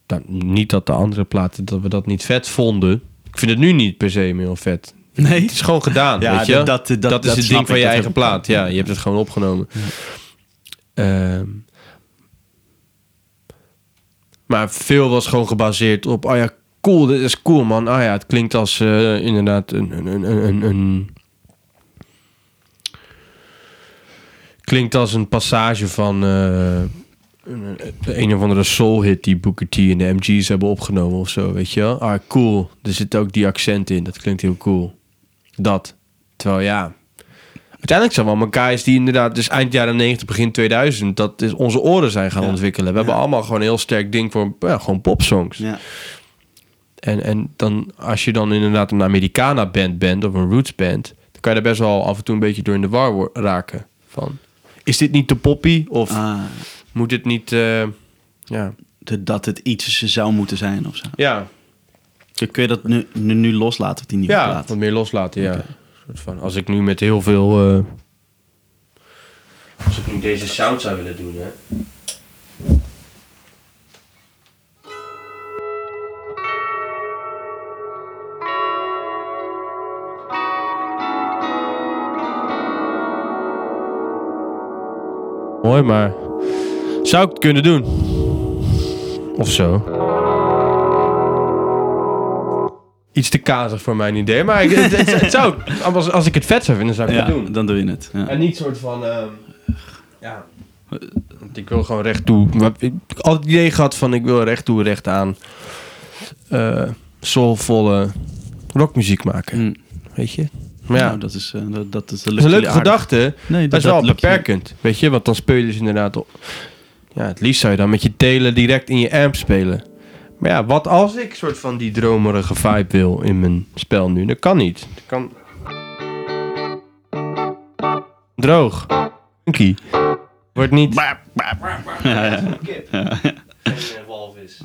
Nou, niet dat de andere platen dat we dat niet vet vonden. Ik vind het nu niet per se meer heel vet. Nee? Het is gewoon gedaan, Ja, weet je? dat- dat- dat- dat is het ding van je eigen plaat. Ja, je hebt het gewoon opgenomen. Ehm, Maar veel was gewoon gebaseerd op, oh ja, cool, dit is cool man. Ah ja, het klinkt als eh, inderdaad een, een, een, een, een... Klinkt als een passage van eh, een, een of andere soul hit die Booker T en de MG's hebben opgenomen of zo, weet je wel? Ah, cool. Er zit ook die accent in, dat klinkt heel cool. Dat. Terwijl ja, uiteindelijk zijn we allemaal guys die inderdaad, dus eind jaren 90, begin 2000, dat is onze oren zijn gaan Ja. ontwikkelen. We hebben allemaal gewoon een heel sterk ding voor ja, gewoon popsongs. Ja. En, en dan, als je dan inderdaad een Americana band bent of een roots band, dan kan je er best wel af en toe een beetje door in de war raken. Van, is dit niet te poppy? Of Ah, moet dit niet, eh, ja. de- dat het iets zou moeten zijn of zo. Ja, Kun je dat nu, nu, nu loslaten, die nieuwe ja plaat? wat meer loslaten, ja. Soort van, als ik nu met heel veel... eh, als ik nu deze sound zou willen doen, hè. Mooi, maar zou ik het kunnen doen? Of zo. Iets te kazig voor mijn idee, maar ik, het, het, het zou, als, als ik het vet zou vinden, zou ik Ja, het doen. dan doe je het. Ja. En niet soort van, ehm, ja, want ik wil gewoon recht toe. Maar Ik heb altijd het idee gehad van ik wil recht toe, recht aan, eh soulvolle rockmuziek maken, Hm. weet je? Maar ja, Nou, dat is, eh, dat, dat is, dat is een leuke gedachte. Nee, Dat is wel je- beperkend, weet je? Want dan speel je dus inderdaad op. Ja, het liefst zou je dan met je telen direct in je amp spelen. Maar ja, wat als ik soort van die dromerige vibe wil in mijn spel nu? Dat kan niet. Dat kan... Droog. Funky. Wordt niet... Ja, ja.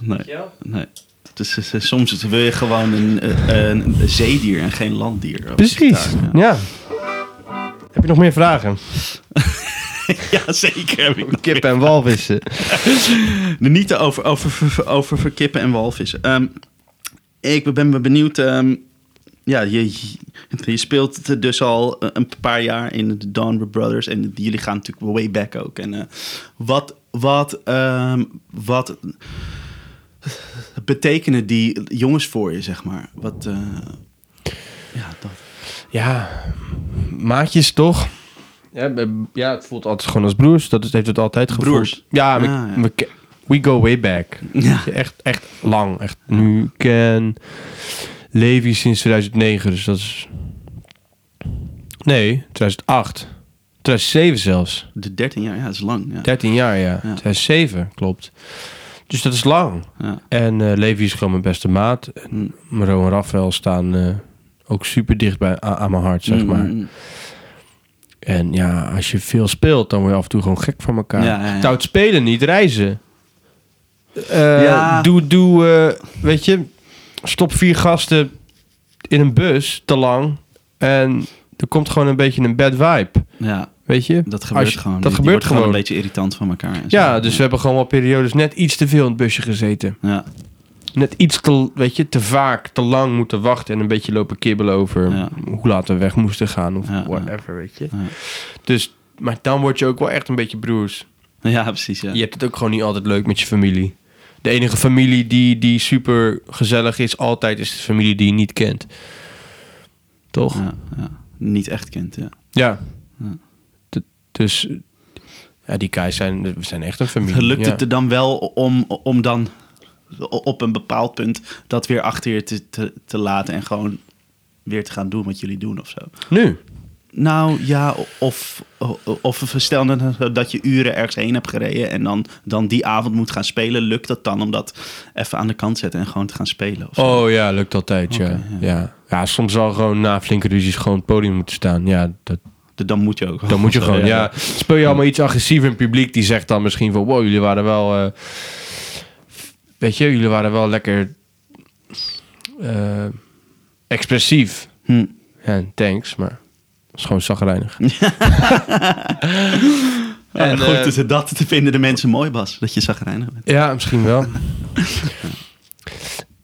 Nee. Nee. Dus, soms wil je gewoon een, een zeedier en geen landdier. Precies, gitaar, ja. Heb je nog meer vragen? Ja, ja zeker. Heb ik nog Kip en walvissen. Niet over, over, over verkippen en walvissen. Ehm, ik ben benieuwd. ehm, ja, je, je speelt dus al een paar jaar in de Dawn Brothers. En jullie gaan natuurlijk way back ook. En eh, wat, wat, ehm, wat betekenen die jongens voor je, zeg maar? Wat, eh, ja, dat. Ja, maatjes toch? Ja, ja, het voelt altijd gewoon als broers. Dat is, heeft het altijd gevoeld. Broers? Ja, we, Ah, ja. we go way back. Ja. Echt, echt lang. Echt, nu ken Levi sinds 2009, dus dat is... Nee, 2008. 2007 zelfs. De 13 jaar, ja, dat is lang. Ja. 13 jaar, ja. 2007, klopt. Dus dat is lang. Ja. En eh Levi is gewoon mijn beste maat. En Mm. Maro en Raphaël staan eh, ook super dicht bij, aan, aan mijn hart, zeg Mm, maar. mm, En ja, als je veel speelt, dan word je af en toe gewoon gek van elkaar. Ja, ja, ja. Stout spelen, niet reizen. Eh, Ja. Doe, doe eh, weet je, stop vier gasten in een bus te lang. En er komt gewoon een beetje een bad vibe. Ja, Weet je? dat gebeurt je- gewoon. Dat Die- die gebeurt wordt gewoon. een beetje irritant van elkaar. zo. Ja, dus we hebben gewoon wel periodes net iets te veel in het busje gezeten. Ja, Net iets te, weet je, te vaak, te lang moeten wachten en een beetje lopen kibbelen over Ja. hoe laat we weg moesten gaan of Ja, whatever, weet je. Ja. Dus, maar dan word je ook wel echt een beetje broers. ja precies. Ja. Je hebt het ook gewoon niet altijd leuk met je familie. De enige familie die, die super gezellig is altijd is de familie die je niet kent. Toch? Ja. Niet echt kent, ja. ja. Dus ja, die guys zijn, we zijn echt een familie. Lukt ja. het er dan wel om, om dan op een bepaald punt dat weer achter je te, te, te laten en gewoon weer te gaan doen wat jullie doen of zo? Nu? Nou ja, of, of stel dat je uren ergens heen hebt gereden en dan, dan die avond moet gaan spelen. Lukt dat dan om dat even aan de kant te zetten en gewoon te gaan spelen? Of? Oh ja, lukt altijd, ja. Ja. ja. Ja. soms wel gewoon na flinke ruzies gewoon het podium moeten staan. Ja, dat, Dan moet je ook. dan moet je gewoon, ja. Speel je allemaal iets agressiever in het publiek, die zegt dan misschien van... Wow, jullie waren wel... eh, weet je, jullie waren wel lekker... eh, expressief. Hm. Ja, thanks, maar... Dat is gewoon zagrijnig. En goed, dus dat te vinden de mensen mooi, Bas. Dat je zagrijnig bent. Ja, misschien wel.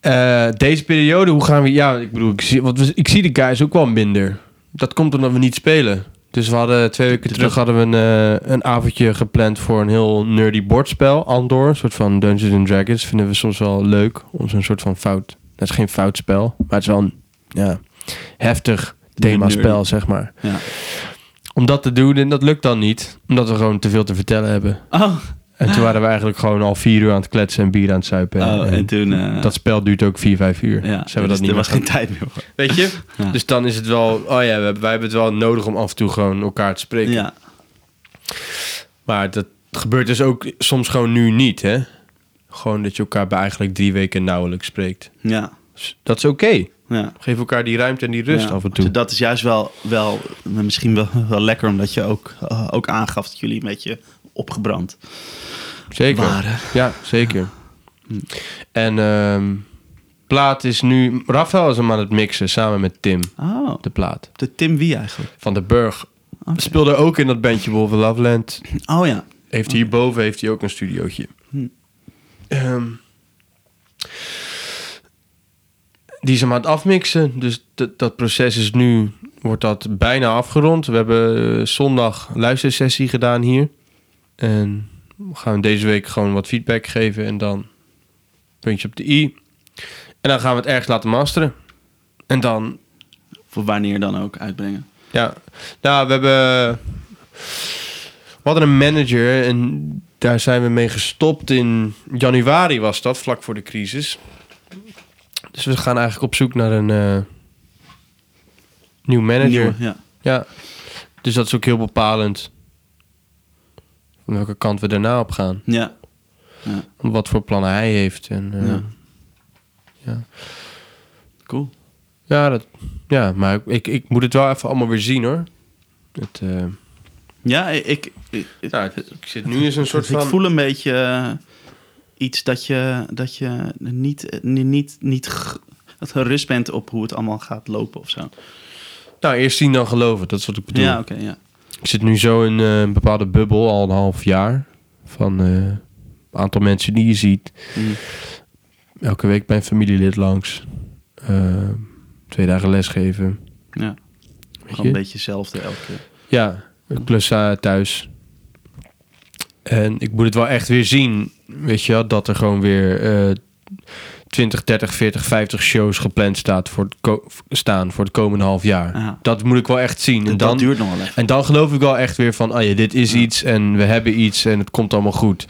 Eh, deze periode, hoe gaan we... Ja, ik bedoel, ik zie, want we- ik zie de guys ook wel minder. Dat komt omdat we niet spelen. Dus we hadden twee weken terug hadden we een, eh, een avondje gepland voor een heel nerdy bordspel. Andor, een soort van Dungeons and Dragons. Vinden we soms wel leuk. Om zo'n soort van fout. Dat is geen fout spel. Maar het is wel een ja, heftig themaspel, zeg maar. Ja. Om dat te doen, en dat lukt dan niet. Omdat we gewoon te veel te vertellen hebben. Oh, En toen waren we eigenlijk gewoon al vier uur aan het kletsen en bier aan het zuipen. oh en toen... eh, dat spel duurt ook vier, vijf uur. ja, Zijn we dat dus niet er meer was geen tijd meer voor. Weet je? Ja. Dus dan is het wel... Oh ja, we hebben, wij hebben het wel nodig om af en toe gewoon elkaar te spreken. Ja, Maar dat gebeurt dus ook soms gewoon nu niet, hè? Gewoon dat je elkaar bij eigenlijk drie weken nauwelijks spreekt. ja, Dus dat is oké. ja. Geef elkaar die ruimte en die rust Ja, af en toe. Dat is juist wel, wel misschien wel, wel lekker, omdat je ook, eh, ook aangaf dat jullie een beetje opgebrand Zeker. waren. Ja, zeker. En ehm, plaat is nu... Rafael is hem aan het mixen samen met Tim, Oh, de plaat. de Tim Wie eigenlijk? Van de Burg. Oké. Speelde ook in dat bandje Wolven Loveland. Oh ja. Heeft hierboven heeft hij ook een studiootje. Hm. Ehm, die is hem aan het afmixen. Dus dat- dat proces is nu, wordt dat bijna afgerond. We hebben eh, zondag luistersessie gedaan hier. En we gaan deze week gewoon wat feedback geven. En dan puntje op de i. En dan gaan we het ergens laten masteren. En dan Voor wanneer dan ook uitbrengen. ja, nou, we hebben. We hadden een manager en daar zijn we mee gestopt in januari, was dat, vlak voor de crisis. Dus we gaan eigenlijk op zoek naar een eh, nieuw manager. Nieuwe, ja. Ja, dus dat is ook heel bepalend. Welke kant we daarna op gaan. Ja. ja. Wat voor plannen hij heeft. En, eh, Ja. ja. Cool. Ja, dat, ja, maar ik, ik moet het wel even allemaal weer zien hoor. Het, eh, Ja, ik, ik, ik, nou, het- ik zit nu in zo'n soort ik van... voel een beetje eh, iets dat je, dat je niet, niet, niet, niet gerust bent op hoe het allemaal gaat lopen of zo. Nou, eerst zien dan geloven, dat is wat ik bedoel. Ja, oké, ja. Ik zit nu zo in eh, een bepaalde bubbel, al een half jaar. Van eh, een aantal mensen die je ziet. Mhm. Elke week bij een familielid langs. Eh, twee dagen lesgeven. ja. Weet Gewoon je? een beetje hetzelfde elke keer. Ja, een klus eh, thuis. En ik moet het wel echt weer zien, weet je dat er gewoon weer eh 20, 30, 40, 50 shows gepland staat voor het staan voor het komende half jaar. Ja. Dat moet ik wel echt zien. En dat dan, duurt nog wel. En dan geloof ik wel echt weer van, oh ja, dit is Ja. iets en we hebben iets en het komt allemaal goed.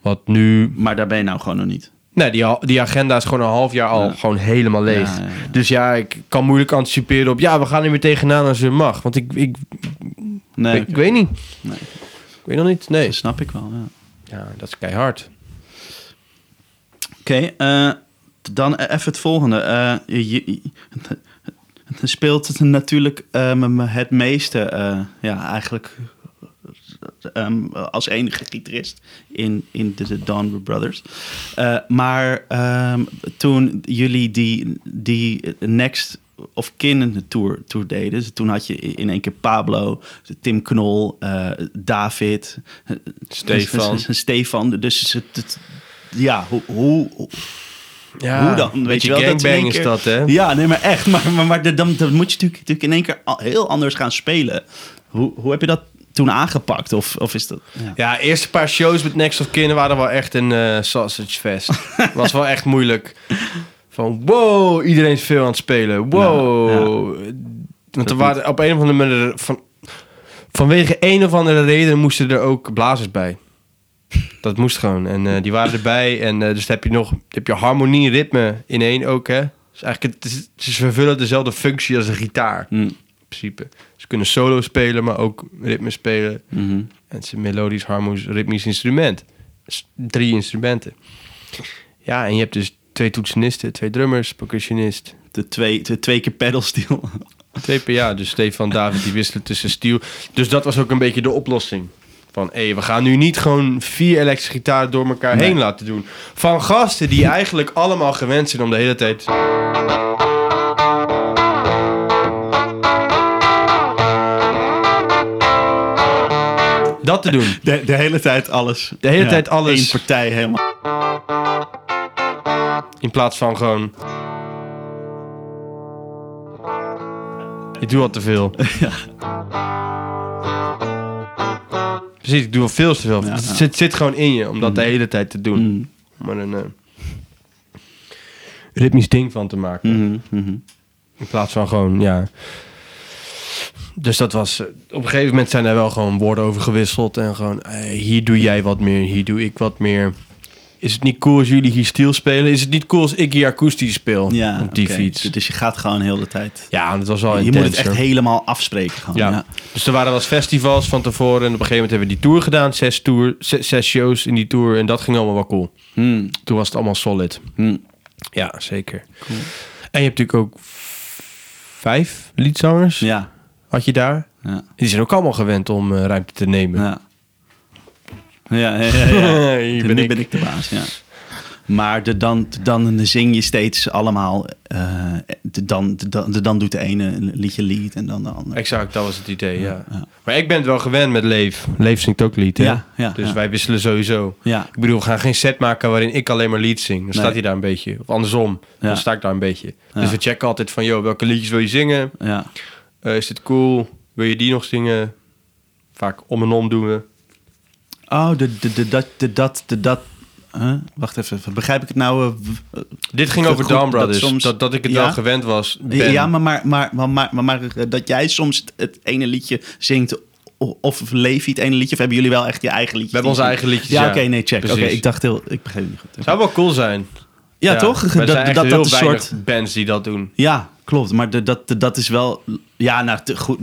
Wat nu, Maar daar ben je nou gewoon nog niet. nee, die, die agenda is gewoon een half jaar al Ja. gewoon helemaal leeg. Dus ja, ik kan moeilijk anticiperen op, ja, we gaan er weer tegenaan als het mag. Want ik, ik, Nee, ik, ik weet niet. Nee. Ik weet nog niet. Nee. dat snap ik wel, ja. Ja, dat is keihard. Oké, eh, dan even het volgende. Eh, je, speelt het natuurlijk ehm, het meeste, eh, ja, eigenlijk ehm, als enige gitarist in, in de, de Don Brothers. Eh, maar ehm, toen jullie die, die Next of Kin tour, tour deden, dus toen had je in één keer Pablo, Tim Knol, eh, David, eh, Stefan. Stefan. Dus het, het- ja, hoe, hoe, Ja, hoe dan? Weet je wel, dat één is keer- dat, hè? Ja, nee, maar echt. Maar, maar, maar dan, dan moet je natuurlijk, natuurlijk in één keer heel anders gaan spelen. Hoe, hoe heb je dat toen aangepakt? Of, of is dat... Ja. Ja, eerste paar shows met Next of Kin waren wel echt een eh, sausage fest. was wel echt moeilijk. Van wow, iedereen is veel aan het spelen. Wow. Want er waren op een of andere manier... Van, vanwege een of andere reden moesten er ook blazers bij. Dat moest gewoon. En eh, die waren erbij. En eh, dus heb je nog heb je harmonie en ritme in één ook, hè. Dus eigenlijk, het is, ze vervullen dezelfde functie als een gitaar, Hm. in principe. Ze kunnen solo spelen, maar ook ritme spelen. Mhm. En het is een melodisch, harmonisch, ritmisch instrument. Dus drie instrumenten. Ja, en je hebt dus twee toetsenisten, twee drummers, percussionist. De, twee, de twee keer pedalsteel. Twee per jaar. Dus Stefan David die wisselen tussen stiel. Dus dat was ook een beetje de oplossing. Van, hé, we gaan nu niet gewoon vier elektrische gitaren door elkaar Nee. heen laten doen. Van gasten die eigenlijk allemaal gewend zijn om de hele tijd... Dat te doen. De, de hele tijd alles. De hele tijd alles. Eén partij helemaal. In plaats van gewoon... Je doet al te veel. Precies, ik doe wel veel te veel. Ja, het ja. zit, zit gewoon in je om dat de hele tijd te doen. Mm. Maar een eh, ritmisch ding van te maken. Mhm, mhm. In plaats van gewoon, ja. Dus dat was. eh, op een gegeven moment zijn er wel gewoon woorden over gewisseld. En gewoon, eh, hier doe jij wat meer, hier doe ik wat meer. Is het niet cool als jullie hier stil spelen? Is het niet cool als ik hier akoestisch speel Ja, op die fiets? Dus je gaat gewoon heel de tijd. Ja, dat was wel je moet het echt helemaal afspreken. Gewoon. Ja. Ja. Dus er waren wel eens festivals van tevoren. En op een gegeven moment hebben we die tour gedaan. Zes, tour, zes, zes shows in die tour. En dat ging allemaal wel cool. Hmm, Toen was het allemaal solid. hmm. Ja, zeker. En je hebt natuurlijk ook vijf liedzangers. Ja. Had je daar? Ja. Die zijn ook allemaal gewend om eh, ruimte te nemen. Ja. Ja, ja, ja. ja. Hier nu ben ik. ben ik de baas, ja. Maar de, dan, de, dan zing je steeds allemaal... eh, de, dan, de, dan, de, dan doet de ene een liedje lied en dan de andere. Exact, dat was het idee, ja. Ja. Maar ik ben het wel gewend met Leef. Leef zingt ook lied, hè? Ja, ja, Dus wij wisselen sowieso. Ja, Ik bedoel, we gaan geen set maken waarin ik alleen maar lied zing. Dan Nee. staat hij daar een beetje. Of andersom, dan sta ik daar een beetje. Dus we checken altijd van, joh, welke liedjes wil je zingen? ja. Eh, is dit cool? Wil je die nog zingen? Vaak om en om doen we. Oh, de, de, de, dat, de, dat, de, dat... Huh? Wacht even, begrijp ik het nou? eh, Dit ging over Dawn Brothers. soms- dat, dat ik het Ja? wel gewend was. ben. Ja, maar, maar, maar, maar, maar, maar, maar dat jij soms het, ene liedje zingt... Of Levi het ene liedje, of hebben jullie wel echt je eigen liedje? We hebben onze eigen liedjes, Ja, ja. oké, nee, check. Oké, ik dacht heel... Ik begreep het niet goed. Zou wel cool zijn. Ja, toch? Dat, dat, heel dat soort... bands die dat doen. Ja, klopt. Maar de, dat, de- dat is wel... Ja, nou, te goed.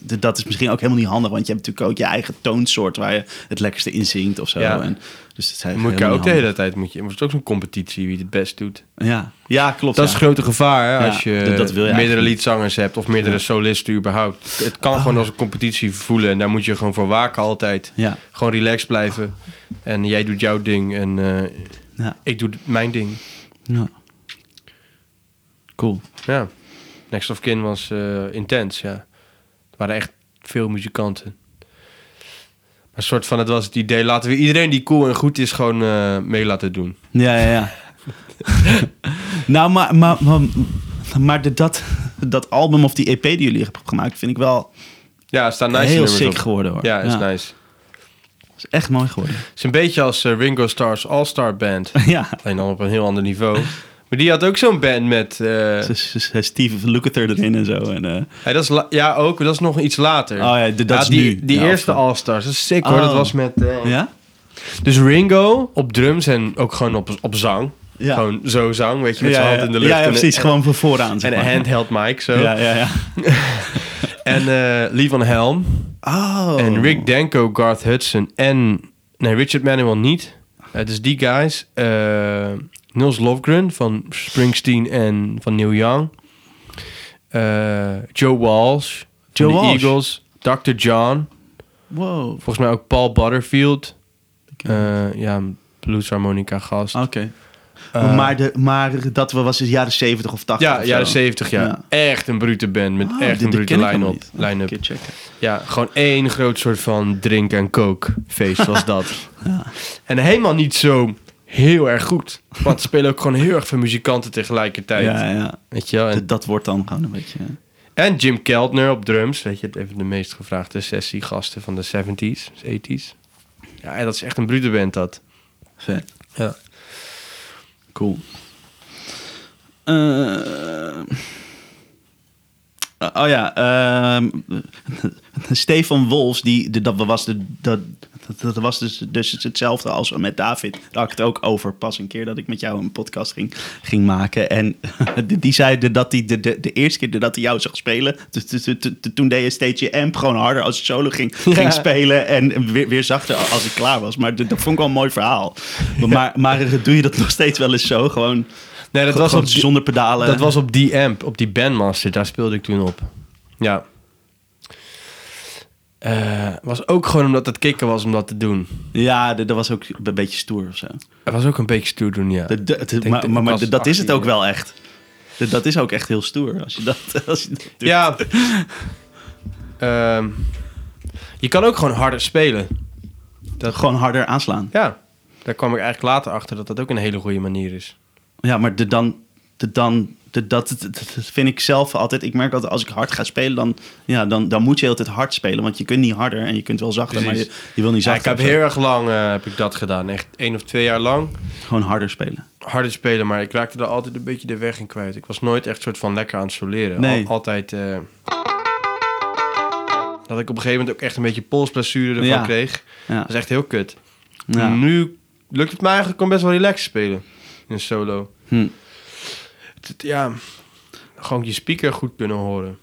de- Dat is misschien ook helemaal niet handig. Want je hebt natuurlijk ook je eigen toonsoort... waar je het lekkerste in zingt of zo. Ja. En, dus het is Dan helemaal moet je ook de hele tijd. Moet je, wordt ook zo'n competitie wie het best doet. Ja, ja klopt. Dat ja. is het grote gevaar hè, Ja, als je, dat- dat wil je meerdere liedzangers hebt of meerdere solisten überhaupt. Het kan gewoon als een competitie voelen en daar moet je gewoon voor waken altijd. Ja, Gewoon relaxed blijven en jij doet jouw ding en eh, ik doe mijn ding. ja. Cool. Ja, Next of Kin was eh, intens, ja. Er waren echt veel muzikanten. Maar een soort van, het was het idee, laten we iedereen die cool en goed is gewoon eh, mee laten doen. Ja, ja, ja. nou, maar, maar, maar, maar de, dat, dat album of die EP die jullie hebben gemaakt... vind ik wel Ja, staan nice heel sick op. geworden, hoor. Ja, is nice. is echt mooi geworden. Het is een beetje als eh, Ringo Starr's All-Star Band. ja. Alleen dan op een heel ander niveau. Maar die had ook zo'n band met... s- Steve Lukather erin en zo. En, eh, ja, dat is ja, ook. Dat is nog iets later. Oh ja, dat Ja, is die, nu. Die Ja, eerste All-Stars. Dat is sick hoor. Oh. Dat was met... eh, ja? Dus Ringo op drums en ook gewoon op, op zang. Ja. Gewoon zo zang, weet je, met zijn hand in de lucht. Ja, precies. en, gewoon van vooraan. zeg en een handheld mic zo. Ja, ja, ja. En Lee van Helm. Oh. En Rick Danko, Garth Hudson en... Nee, Richard Manuel niet. Het is die guys. Niels Lofgren van Springsteen en van Neil Young. Eh, Joe Walsh. Joe van de Walsh. Eagles. Dr. John. Wow. Volgens mij ook Paul Butterfield. Eh, ja, bluesharmonica gast. Oké. Eh, maar, de, maar dat was de jaren 70 of 80 ja, of jaren zo. 70 ja. Ja. Echt een brute band met Oh, echt dit- een dit brute ken ik helemaal line-up. niet. Oh, line-up. een keer checken. Ja, gewoon één groot soort van drink- en kookfeest was dat. Ja. En helemaal niet zo heel erg goed. Want er spelen ook gewoon heel erg veel muzikanten tegelijkertijd. Ja, ja. Weet je wel? En, Dat wordt dan gewoon een beetje... en Jim Keltner op drums. Weet je, even de meest gevraagde sessiegasten van de 70s, 80s. Ja, dat is echt een brute band dat. Vet. Ja. Cool. Eh, oh ja, ehm, Stefan Wolfs, die, de, dat was, de, dat, dat was dus, dus hetzelfde als met David. Daar had ik het ook over pas een keer dat ik met jou een podcast ging, ging maken. En die, zei dat hij de, de, de eerste keer dat hij jou zag spelen, toen deed je steeds je amp gewoon harder als je solo ging, ging Ja. spelen en weer, weer zachter als ik klaar was. Maar dat, dat vond ik wel een mooi verhaal. Maar, maar doe je dat nog steeds wel eens zo? Gewoon Nee, dat was, op die, zonder pedalen? dat was op die amp, op die Bandmaster. Daar speelde ik toen op. Ja. Eh, was ook gewoon omdat het kicken was om dat te doen. Ja, dat was ook een beetje stoer of zo. Het was ook een beetje stoer doen, ja. Dat- maar dat- maar, maar ik was dat is het 18, ook wel echt. Dat, is ook echt heel stoer als je dat, als je dat doet. Ja. Ehm, je kan ook gewoon harder spelen. Dat, Gewoon harder aanslaan. ja, daar kwam ik eigenlijk later achter dat dat ook een hele goede manier is. Ja, maar de, dan, de- dan, de- dat, dat, vind ik zelf altijd. Ik merk altijd als ik hard ga spelen, dan, ja, dan, dan moet je altijd hard spelen. Want je kunt niet harder en je kunt wel zachter, maar je, je wil niet Ja, ik zachter. heb heel erg lang eh, heb ik dat gedaan. Echt één of twee jaar lang. Gewoon harder spelen. Harder spelen, maar ik raakte er altijd een beetje de weg in kwijt. Ik was nooit echt soort van lekker aan het soleren. Nee. Al- altijd... eh, dat ik op een gegeven moment ook echt een beetje polsblessure ervan Ja. kreeg. Ja. Dat is echt heel kut. Ja. Nu lukt het me eigenlijk om best wel relaxed te spelen. Een solo. Hm. Ja, gewoon je speaker goed kunnen horen.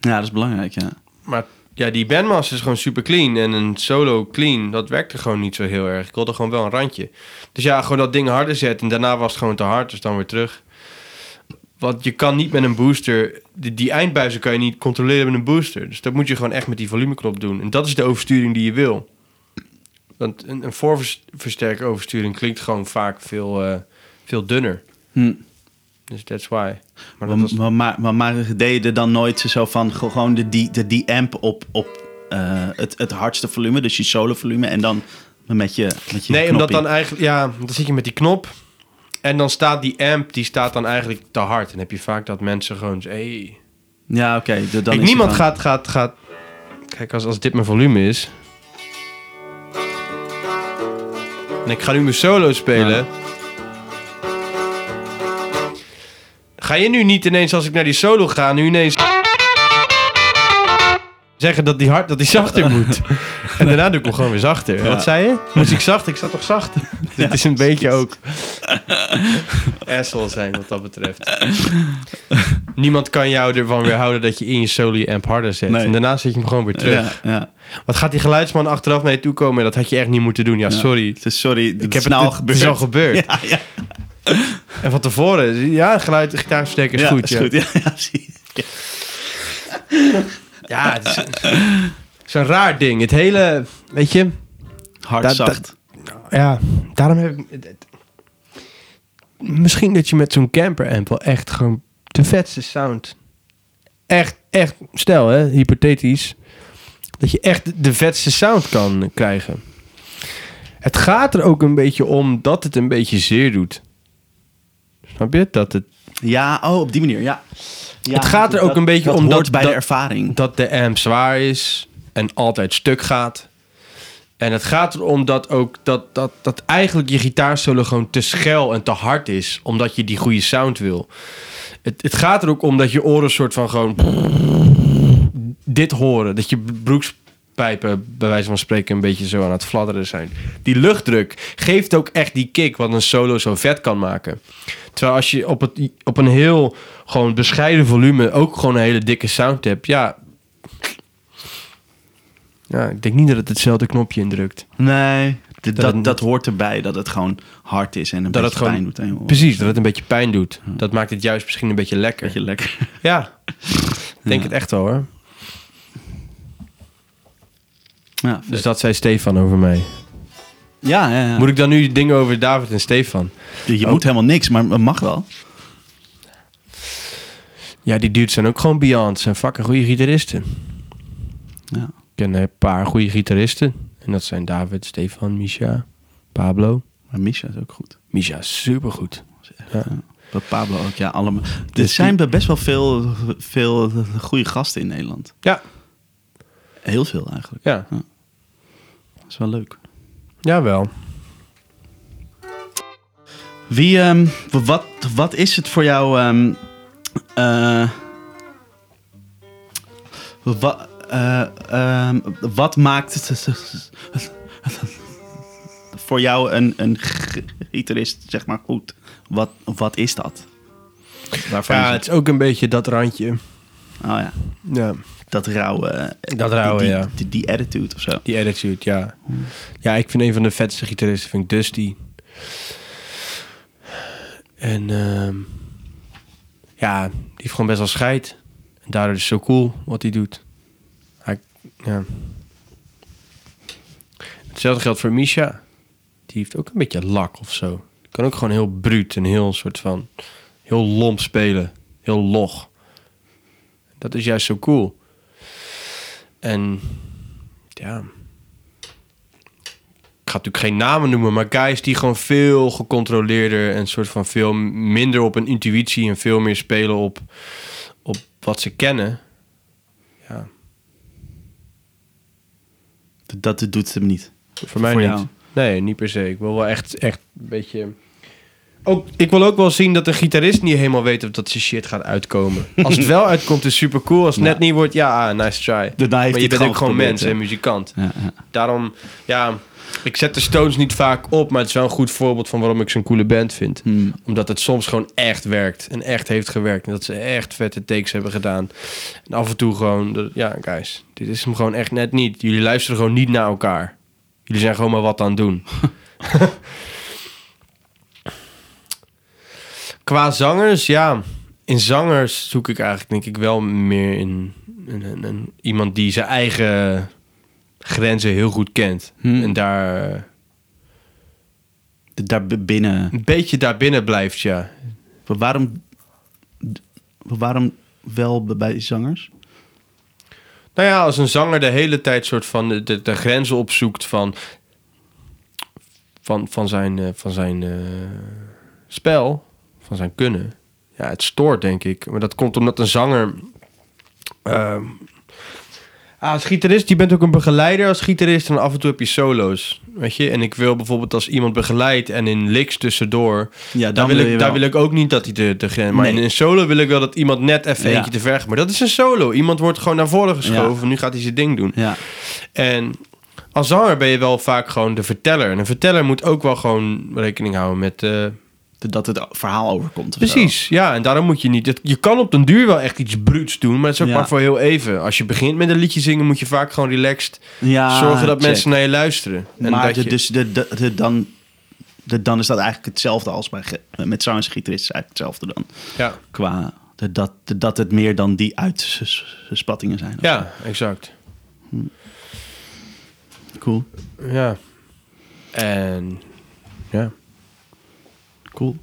ja, dat is belangrijk, ja. Maar ja, die bandmaster is gewoon super clean. En een solo clean, dat werkte gewoon niet zo heel erg. Ik wilde gewoon wel een randje. Dus ja, gewoon dat ding harder zetten. En daarna was het gewoon te hard, dus dan weer terug. Want je kan niet met een booster... Die, die eindbuizen kan je niet controleren met een booster. Dus dat moet je gewoon echt met die volumeknop doen. En dat is de oversturing die je wil. Want een, een voorversterker oversturing klinkt gewoon vaak veel, eh, veel dunner. Hm. Dus that's why. Maar Maar, dat was, maar, maar, maar, maar er dan nooit zo van ge- gewoon de, die, de, die amp op, op eh, het, het hardste volume, dus je solo volume, en dan met je, met je Nee, omdat dan eigenlijk, ja, dan zit je met die knop. En dan staat die amp, die staat dan eigenlijk te hard. En heb je vaak dat mensen gewoon, hey. Ja, oké. de- dan Kijk, is niemand gaat, gaat, gaat. Kijk, als, als dit mijn volume is. En ik ga nu mijn solo spelen. Ja. Ga je nu niet ineens, als ik naar die solo ga, nu ineens. zeggen dat die hard, dat die zachter moet. en daarna doe ik hem gewoon weer zachter. Ja. Wat zei je? Moest ik zacht? Ik zat toch zacht? Dit is een beetje ook asshole zijn wat dat betreft. Niemand kan jou ervan weerhouden dat je in je solo je amp harder zet. Nee. En daarna zet je hem gewoon weer terug. Ja. Wat gaat die geluidsman achteraf naar je toe komen? Dat had je echt niet moeten doen. Ja, sorry. Dus sorry, Ik het heb is nou het, al het is al gebeurd. En van tevoren, ja, geluid, gitaarversterker is ja, goed. Is ja. goed. Ja, ja, zie je. Ja, het is, het is een raar ding. Het hele, weet je, Hard, Dat- zacht. ja, daarom heb ik... Misschien dat je met zo'n camper amp wel echt gewoon de vetste sound... Echt, echt, stel hè, hypothetisch... Dat je echt de vetste sound kan krijgen. Het gaat er ook een beetje om dat het een beetje zeer doet. Snap je? Dat het, Ja, oh, op die manier, ja. Ja, Het gaat er ook dat- een beetje dat om dat- bij de ervaring. dat de amp zwaar is en altijd stuk gaat. En het gaat erom dat ook dat, dat, dat eigenlijk je gitaarsolo gewoon te schel en te hard is, omdat je die goede sound wil. Het, het gaat er ook om dat je oren soort van gewoon dit horen, dat je broekspijpen bij wijze van spreken een beetje zo aan het fladderen zijn. Die luchtdruk geeft ook echt die kick wat een solo zo vet kan maken. Terwijl als je op, het, op een heel gewoon bescheiden volume ook gewoon een hele dikke sound hebt, ja. Ja, ik denk niet dat het hetzelfde knopje indrukt. Nee, dat, dat, hoort erbij, dat het gewoon hard is en een Dat beetje het gewoon- pijn doet. Precies, dat het een beetje pijn doet. Dat maakt het juist misschien een beetje lekker. Beetje lekker. Ja, ik denk Ja. het echt wel hoor. Ja, Dus dat zei Stefan over mij. Ja, ja, ja. Moet ik dan nu dingen over David en Stefan? je je ook- moet helemaal niks, maar het mag wel. Ja, die dudes zijn ook gewoon beyond. Zijn fucking goede gitaristen. Ja. Ik ken een paar goede gitaristen. En dat zijn David, Stefan, Misha, Pablo. Maar Misha is ook goed. Misha is supergoed. Ja. Bij Pablo ook, ja, allemaal. Er Dus zijn best wel veel, veel goede gasten in Nederland. Ja, Heel veel eigenlijk. ja. Dat is wel leuk. Jawel. Wie, ehm, wat, wat is het voor jou? ehm, eh, wa- eh, ehm, wat maakt het voor jou een, een gitarist, zeg maar, goed? Wat, wat is dat? Waarvan Ja, het is ook een beetje dat randje. oh ja, Ja, dat rauwe... Dat rauwe, die, ja. Die, die attitude of zo. die attitude, ja. Ja, ik vind een van de vetste gitaristen, vind ik Dusty. En ehm, ja, die heeft gewoon best wel scheid. En daardoor is het zo cool wat hij doet. Hij, ja. Hetzelfde geldt voor Misha. Die heeft ook een beetje lak of zo. Kan ook gewoon heel bruut en heel soort van... Heel lomp spelen. Heel log. Dat is juist zo cool. En ja... Ik ga natuurlijk geen namen noemen, maar guys die gewoon veel gecontroleerder en soort van veel minder op een intuïtie en veel meer spelen op, op wat ze kennen. Ja, Dat, dat doet hem niet. voor mij Voor niet. jou? Nee, niet per se. Ik wil wel echt, echt een beetje. Ook, ik wil ook wel zien dat een gitarist niet helemaal weet of dat zijn shit gaat uitkomen. Als het wel uitkomt, is super cool. Als het Ja. net niet wordt, ja, ah, nice try. Daarna heeft maar je bent ook gewoon mens en muzikant. Ja, ja. Daarom, ja, ik zet de Stones niet vaak op, maar het is wel een goed voorbeeld van waarom ik zo'n coole band vind. Hmm. Omdat het soms gewoon echt werkt en echt heeft gewerkt. En dat ze echt vette takes hebben gedaan. En af en toe gewoon, ja, guys, dit is hem gewoon echt net niet. Jullie luisteren gewoon niet naar elkaar. Jullie zijn gewoon maar wat aan het doen. Qua zangers, ja. In zangers zoek ik eigenlijk denk ik wel meer in iemand die zijn eigen grenzen heel goed kent. Hmm. En daar Daar binnen. een beetje daarbinnen blijft, ja. Maar Waarom, waarom wel bij zangers? Nou ja, als een zanger de hele tijd soort van de, de, de grenzen opzoekt van, van, van zijn, eh, van zijn eh, spel, van zijn kunnen. Ja, het stoort denk ik. Maar dat komt omdat een zanger... ah, als gitarist, je bent ook een begeleider als gitarist en af en toe heb je solo's. Weet je? En ik wil bijvoorbeeld als iemand begeleidt en in licks tussendoor... Ja, Daar wil, ik, daar wil ik ook niet dat hij de, de grens... Maar Nee. in een solo wil ik wel dat iemand net even Ja. eentje te ver gaat. Maar dat is een solo. Iemand wordt gewoon naar voren geschoven. Ja. Nu gaat hij zijn ding doen. Ja, En als zanger ben je wel vaak gewoon de verteller. En een verteller moet ook wel gewoon rekening houden met... eh, dat het verhaal overkomt. zo. precies, ja. En daarom moet je niet... Je kan op den duur wel echt iets bruuts doen. Maar het is ook Ja. maar voor heel even. Als je begint met een liedje zingen... moet je vaak gewoon relaxed Ja, zorgen dat check. mensen naar je luisteren. En maar dat je- dus de, de, de- dan, de, dan is dat eigenlijk hetzelfde als bij met zangers en gitaristen is eigenlijk hetzelfde dan. ja. Qua de, dat, de, dat het meer dan die uitspattingen zijn. ja, exact. Cool, Ja. En... Ja. Cool.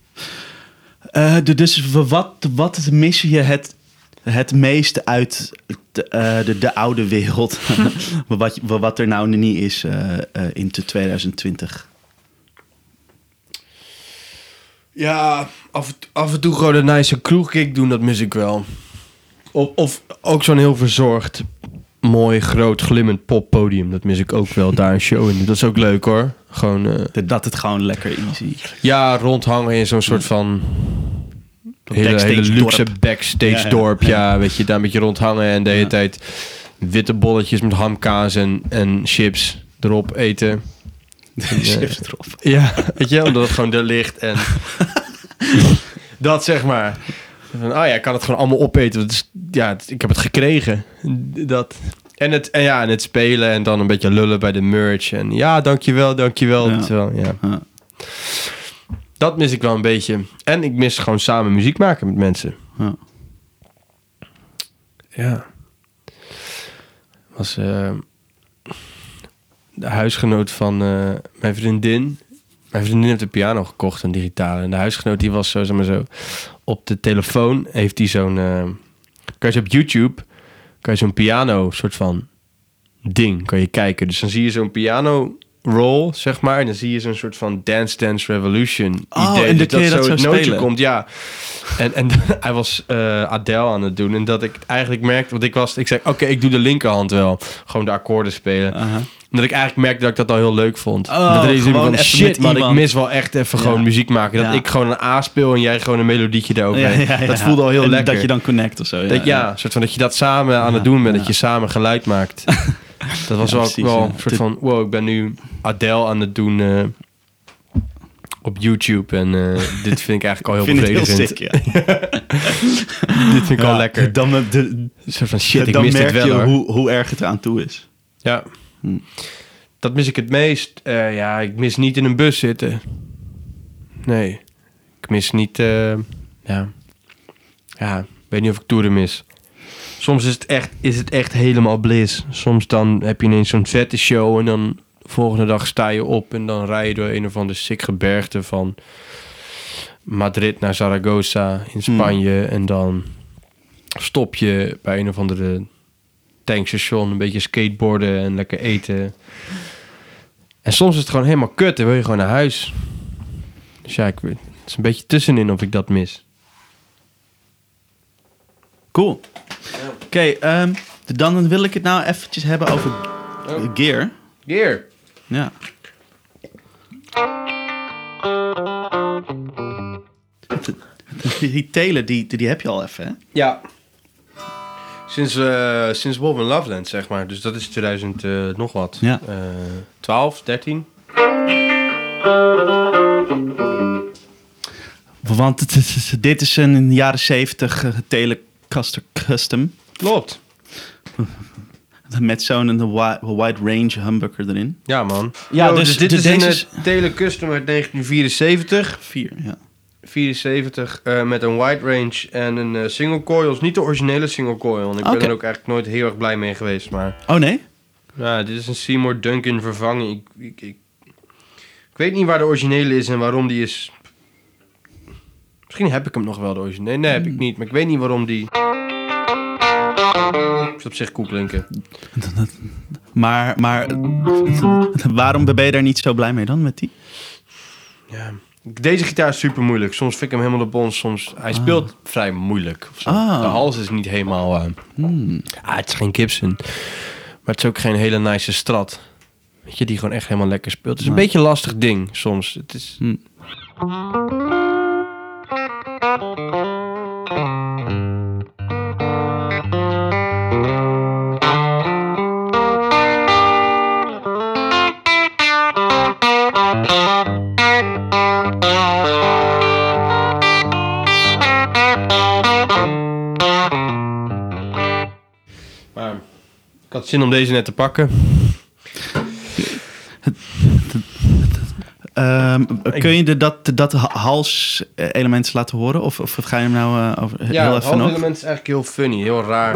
Eh, de- dus wat, wat mis je het, het meeste uit de, eh, de, de oude wereld? wat, wat er nou niet is eh eh, in 2020. Ja, af, en- af en toe gewoon een nice kroegkick doen, dat mis ik wel. Of, of ook zo'n heel verzorgd, mooi, groot, glimmend poppodium. Dat mis ik ook wel, daar een show in. Dat is ook leuk hoor. Gewoon, De- dat het gewoon lekker easy. ja, rondhangen in zo'n soort van hele, hele luxe dorp. backstage Ja, ja, dorp. Ja, ja. weet je, daar een beetje rondhangen en de hele tijd witte bolletjes met hamkaas en, en chips erop eten. Chips erop. Ja, weet je, omdat het gewoon er ligt en dat zeg maar. Van, oh ja, ik kan het gewoon allemaal opeten. want Het is, ja, het- ik heb het gekregen. Dat. En het, en ja, en het spelen en dan een beetje lullen bij de merch. En ja, dankjewel, dankjewel. Ja. Terwijl, ja. Ja. Dat mis ik wel een beetje. En ik mis gewoon samen muziek maken met mensen. Ja. Ja. Was eh, de huisgenoot van eh, mijn vriendin. Mijn vriendin heeft een piano gekocht, een digitale. En de huisgenoot die was zo, zeg maar zo, op de telefoon heeft hij zo'n... eh, kan je op YouTube, kan je zo'n piano soort van ding, kan je kijken. Dus dan zie je zo'n piano roll, zeg maar. En dan zie je zo'n soort van Dance Dance Revolution Oh, idee. en Dus je dat zo het nootje spelen. komt, ja. En, en hij was eh Adele aan het doen. En dat ik eigenlijk merkte, want ik was, ik zei, oké, ik doe de linkerhand wel. Gewoon de akkoorden spelen. En dat ik eigenlijk merkte dat ik dat al heel leuk vond. Oh, dat er gewoon van, shit man, ik mis wel echt even Ja. gewoon muziek maken. Dat Ja. ik gewoon een A speel en jij gewoon een melodietje daarover. Ja, hebt. ja, ja, dat voelde al heel En lekker. Dat je dan connect of zo. Ja, dat, ja, soort van dat je dat samen aan het doen bent. Dat je samen geluid maakt. dat was Ja, wel, precies, wel ja. een soort Dit- van... Wow, ik ben nu Adele aan het doen eh, op YouTube. En eh, dit vind ik eigenlijk al Ik heel vind het heel bevredigend. sick, ja. dit vind ik al lekker. Dan, de, Een soort van shit, ik dan mis dit merk wel je hoe, hoe erg het eraan toe is. Ja. Hm. Dat mis ik het meest. Eh, ja, ik mis niet in een bus zitten. Nee. Ik mis niet... eh, ja. Ja, ik weet niet of ik toeren mis. Soms is het, echt, is het echt helemaal bliss. Soms dan heb je ineens zo'n vette show... en dan de volgende dag sta je op... en dan rij je door een of ander sick gebergte van... Madrid naar Zaragoza in Spanje... en dan stop je bij een of andere tankstation... een beetje skateboarden en lekker eten... En soms is het gewoon helemaal kut en wil je gewoon naar huis. Dus ja, ik weet, het is een beetje tussenin of ik dat mis. Cool. Oké, ehm, dan wil ik het nou eventjes hebben over Oh. gear. Gear. Ja. Die telen, die, die heb je al even, hè? Ja. Sinds, eh sinds Wolf in Loveland, zeg maar. Dus dat is 2000 eh, nog wat. Ja. Eh 12, 13. Want het is- dit is een jaren 70 uh, Telecaster Custom. Klopt. Met zo'n een wi- wide range humbucker erin. Ja, man. Ja, Yo, dus dus, dit de- is deze een Tele Custom uit 1974. Vier, ja. 74 eh, met een wide range en een eh, single coil. Is niet de originele single coil. En ik ben er ook eigenlijk nooit heel erg blij mee geweest. Maar Oh nee? ja, dit is een Seymour Duncan vervanging. Ik, ik, ik, ik weet niet waar de originele is en waarom die is. Misschien heb ik hem nog wel, de originele. Nee, heb ik niet. Maar ik weet niet waarom die... Is op zich cool klinken. Maar, maar waarom ben je daar niet zo blij mee dan met die? Ja. Deze gitaar is super moeilijk. Soms vind ik hem helemaal de bons. Soms... Hij speelt vrij moeilijk. Ah. De hals is niet helemaal... eh, Ah, het is geen Gibson. Maar het is ook geen hele nice strat. Weet je, die gewoon echt helemaal lekker speelt. Het is een beetje een lastig ding soms. Het is... Hm. Had zin om deze net te pakken. Ehm, kun je de, dat, dat hals-element laten horen? Of, of ga je hem nou eh, over, Ja, heel even nog? element is eigenlijk heel funny. Heel raar.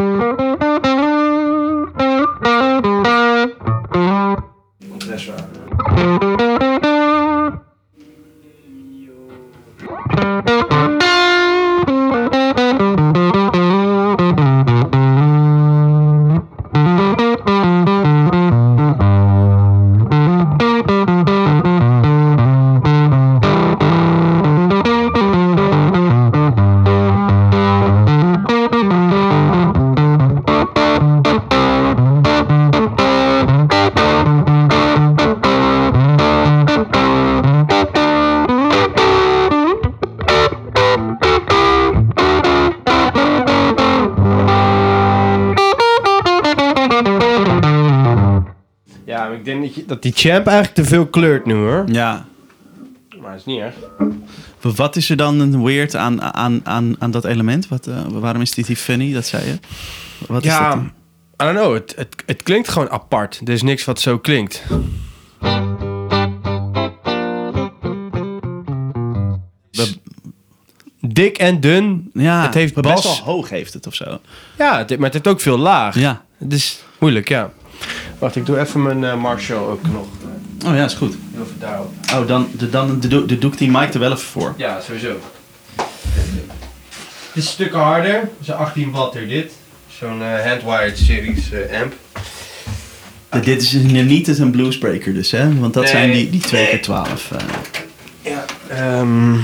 Best raar. Ja, dat, die champ eigenlijk te veel kleurt nu hoor. Ja. Maar is niet erg. Wat is er dan een weird aan, aan, aan, aan dat element? Wat, eh, waarom is dit die funny? Dat zei je. Wat is dat Ja, dan? I don't know. Het, het, het klinkt gewoon apart. Er is niks wat zo klinkt. Dik en dun. Ja, het heeft best bas. wel hoog heeft het of zo. Ja, maar het heeft ook veel laag. Ja. Het is moeilijk, ja. Wacht, ik doe even mijn eh, Marshall ook nog. Oh ja, is goed. Heel daarop. Oh, dan, de, dan de, doe- de doe ik die mic er wel even voor. Ja, sowieso. Dit is stukken harder. Een 18 watter dit. Zo'n eh, handwired series eh, amp. De- dit is een- niet een bluesbreaker dus, hè? Want dat Nee. zijn die, die 2 keer 12 eh. Ja, ehm,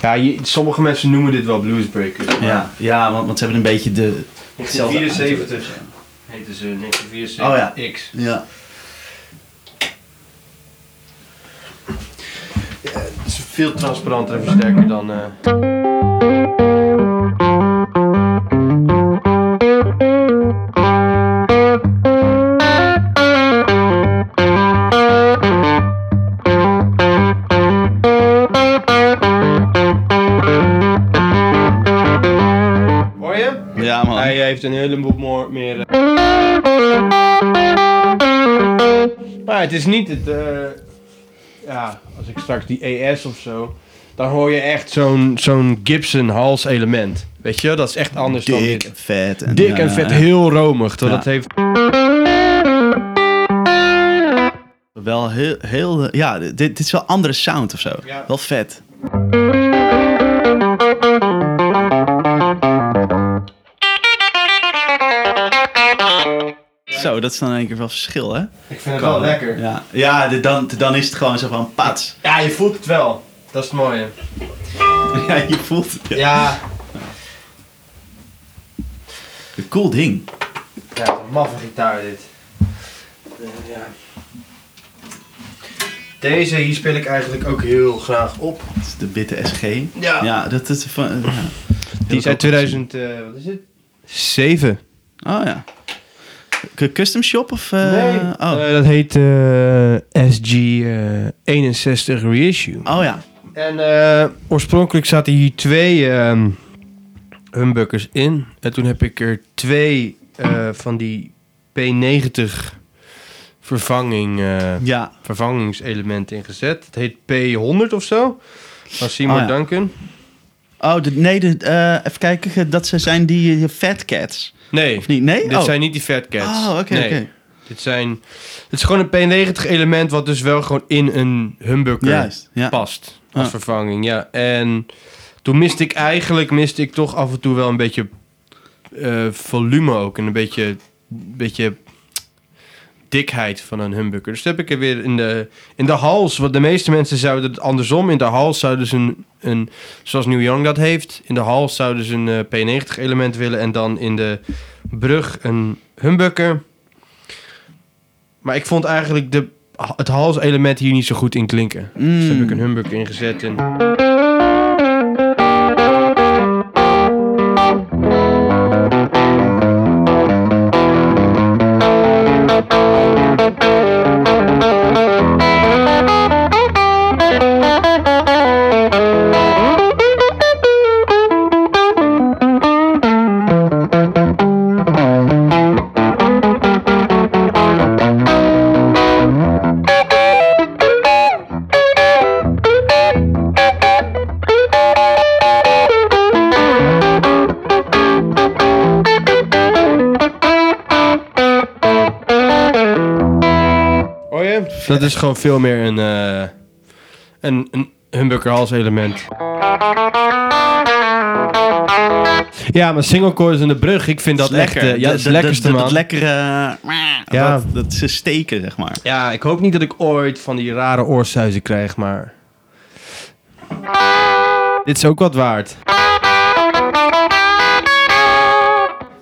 ja je- sommige mensen noemen dit wel bluesbreakers. maar ja, ja want, want ze hebben een beetje de... 1974 heten ze 1974 Oh ja. X. Ja. Het is veel transparanter en versterker dan... eh, Het is niet het. eh, ja, als ik straks die ES of zo. Dan hoor je echt zo'n zo'n Gibson hals element. Weet je, dat is echt anders dan Dik, dit. vet. En, Dik en vet, ja. heel romig. Ja. dat heeft. Wel heel, heel... eh, Ja, dit, dit is wel andere sound of zo. Ja. Wel vet. Zo, Zo, dat is dan in één keer wel verschil, hè? Ik vind het wel lekker. Ja, ja de- dan, dan is het gewoon zo van pats. Ja, je voelt het wel. Dat is het mooie. Ja, je voelt het. Ja. Ja, Een cool ding. ja een maffe gitaar dit. Ja. Deze hier speel ik eigenlijk ook heel graag op. Dat is de witte SG. Ja. Ja, dat is van... Ja. Die is uit 2000, eh, wat is het? 7. Oh ja. Custom shop of... eh, oh. Eh, dat heet eh, SG eh, 61 Reissue. oh ja. En eh, oorspronkelijk zaten hier twee ehm humbuckers in. En toen heb ik er twee eh, van die P90 vervanging, eh, Ja. vervangingselementen ingezet. Het heet P100 of zo. Van Seymour Oh ja. Duncan. Oh, de, nee, de, eh, even kijken. Dat ze zijn die Fat Cats. Nee, Of niet? Nee? dit oh. zijn niet die Fat Cats. Oh, oké, nee. oké. Dit zijn... Het is gewoon een P90 element wat dus wel gewoon in een humbucker Juist, ja. past. Als Ah. vervanging, ja. En toen miste ik eigenlijk, miste ik toch af en toe wel een beetje eh, volume ook. En een beetje, beetje dikheid van een humbucker. Dus dat heb ik er weer in de, in de hals. Wat de meeste mensen zouden het andersom. In de hals zouden ze een, een zoals New Young dat heeft. In de hals zouden ze een eh, P90 element willen. En dan in de brug een humbucker. Maar ik vond eigenlijk de, het halselement hier niet zo goed in klinken. Dus heb ik een humbucker ingezet. En... is gewoon veel meer een, eh een, een humbucker halselement. Ja, maar single chords in de brug, ik vind dat, echt... eh, ja, dat is het lekkerste, man. Dat lekkere... Ja. Dat, dat ze steken, zeg maar. Ja, ik hoop niet dat ik ooit van die rare oorsuizen krijg, maar... Dit is ook wat waard.